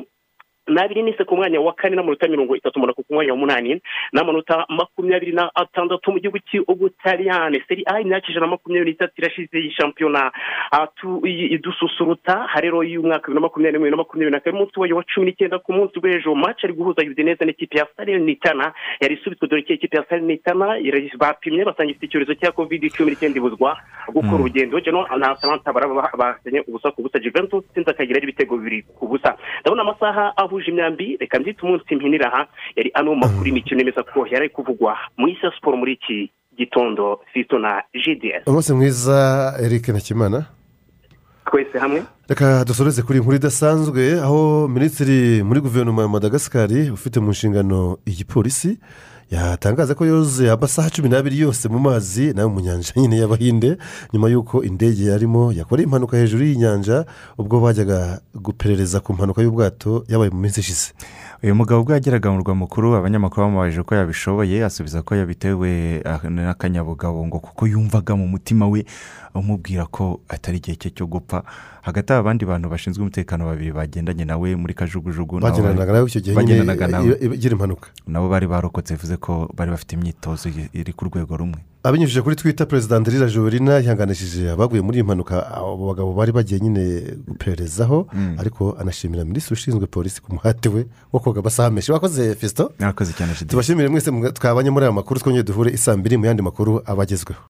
n'abiri n'ise ku mwanya wa kane n'amanota mirongo itatu monako ku mwanya wa munani n'amanota makumyabiri na atandatu mu gihugu cy'ubutaliyani. Seri a imyaka ijana na makumyabiri n'itatu irashize iyi shampiyona. Ah, tu- i- idususurutsa aha rero y'umwaka bibiri na makumyabiri n'umwe na makumyabiri na kane umunsi wayo wa cumi n'icyenda ku munsi w'ejo. Match ari guhuza udineze n'ikipe ya salernitana yari isubitswe dore ko ikipe ya salernitana ira- bapimye basanga ifite icyorezo cya covid cumi n'icyenda ibuzwa gukora urugendo. Jeno na atalanta baraba basanye ubusa ku busa. Juventus sinzi akagira ibitego bibiri ku busa. Ndabona amasaha ahuje imyambi reka mbyite umunsi mpinira aha yari ano makuru y'imikino yemeza ko yari ari kuvugwa mu isi ya siporo muri iki gitondo fito na gds umunsi mwiza eric nakimana twese hamwe. Reka dusoreze kuri iyi nkuru idasanzwe aho minisitiri muri guverinoma ya madagascar ufite mu nshingano igipolisi yatangaza ko yoze amasaha cumi n'abiri yose mu mazi na yo mu nyanja nyine y'abahinde nyuma y'uko indege yarimo yakoreye impanuka hejuru y'inyanja ubwo bajyaga guperereza ku mpanuka y'ubwato yabaye mu minsi ishize. Uyu mugabo ubwo yageraga mu murwa mukuru abanyamakuru bamubajije ko yabishoboye asubiza ko yabitewe ah, n'akanyabugabo ngo kuko yumvaga mu mutima we umubwira ko atari igihe cye cyo gupfa. Hagati aho abandi bantu bashinzwe umutekano babiri bagendanye nawe muri kajugujugu bagendanaga nawe icyo gihe igira impanuka. Nabo bari barokotse bivuze ko bari bafite imyitozo iri ku rwego rumwe. Abinyujije kuri twita perezida ndirira jorina yihanganishije abaguye muri iyi mpanuka. Abo bagabo bari bagiye nyine gupererezaho ariko anashimira minisitiri ushinzwe polisi ku muhate we wo koga amasaha menshi. Wakoze fesito tubashimire mwese mwe- twabanye muri aya makuru twongere duhure isaa mbiri mu yandi makuru abagezweho.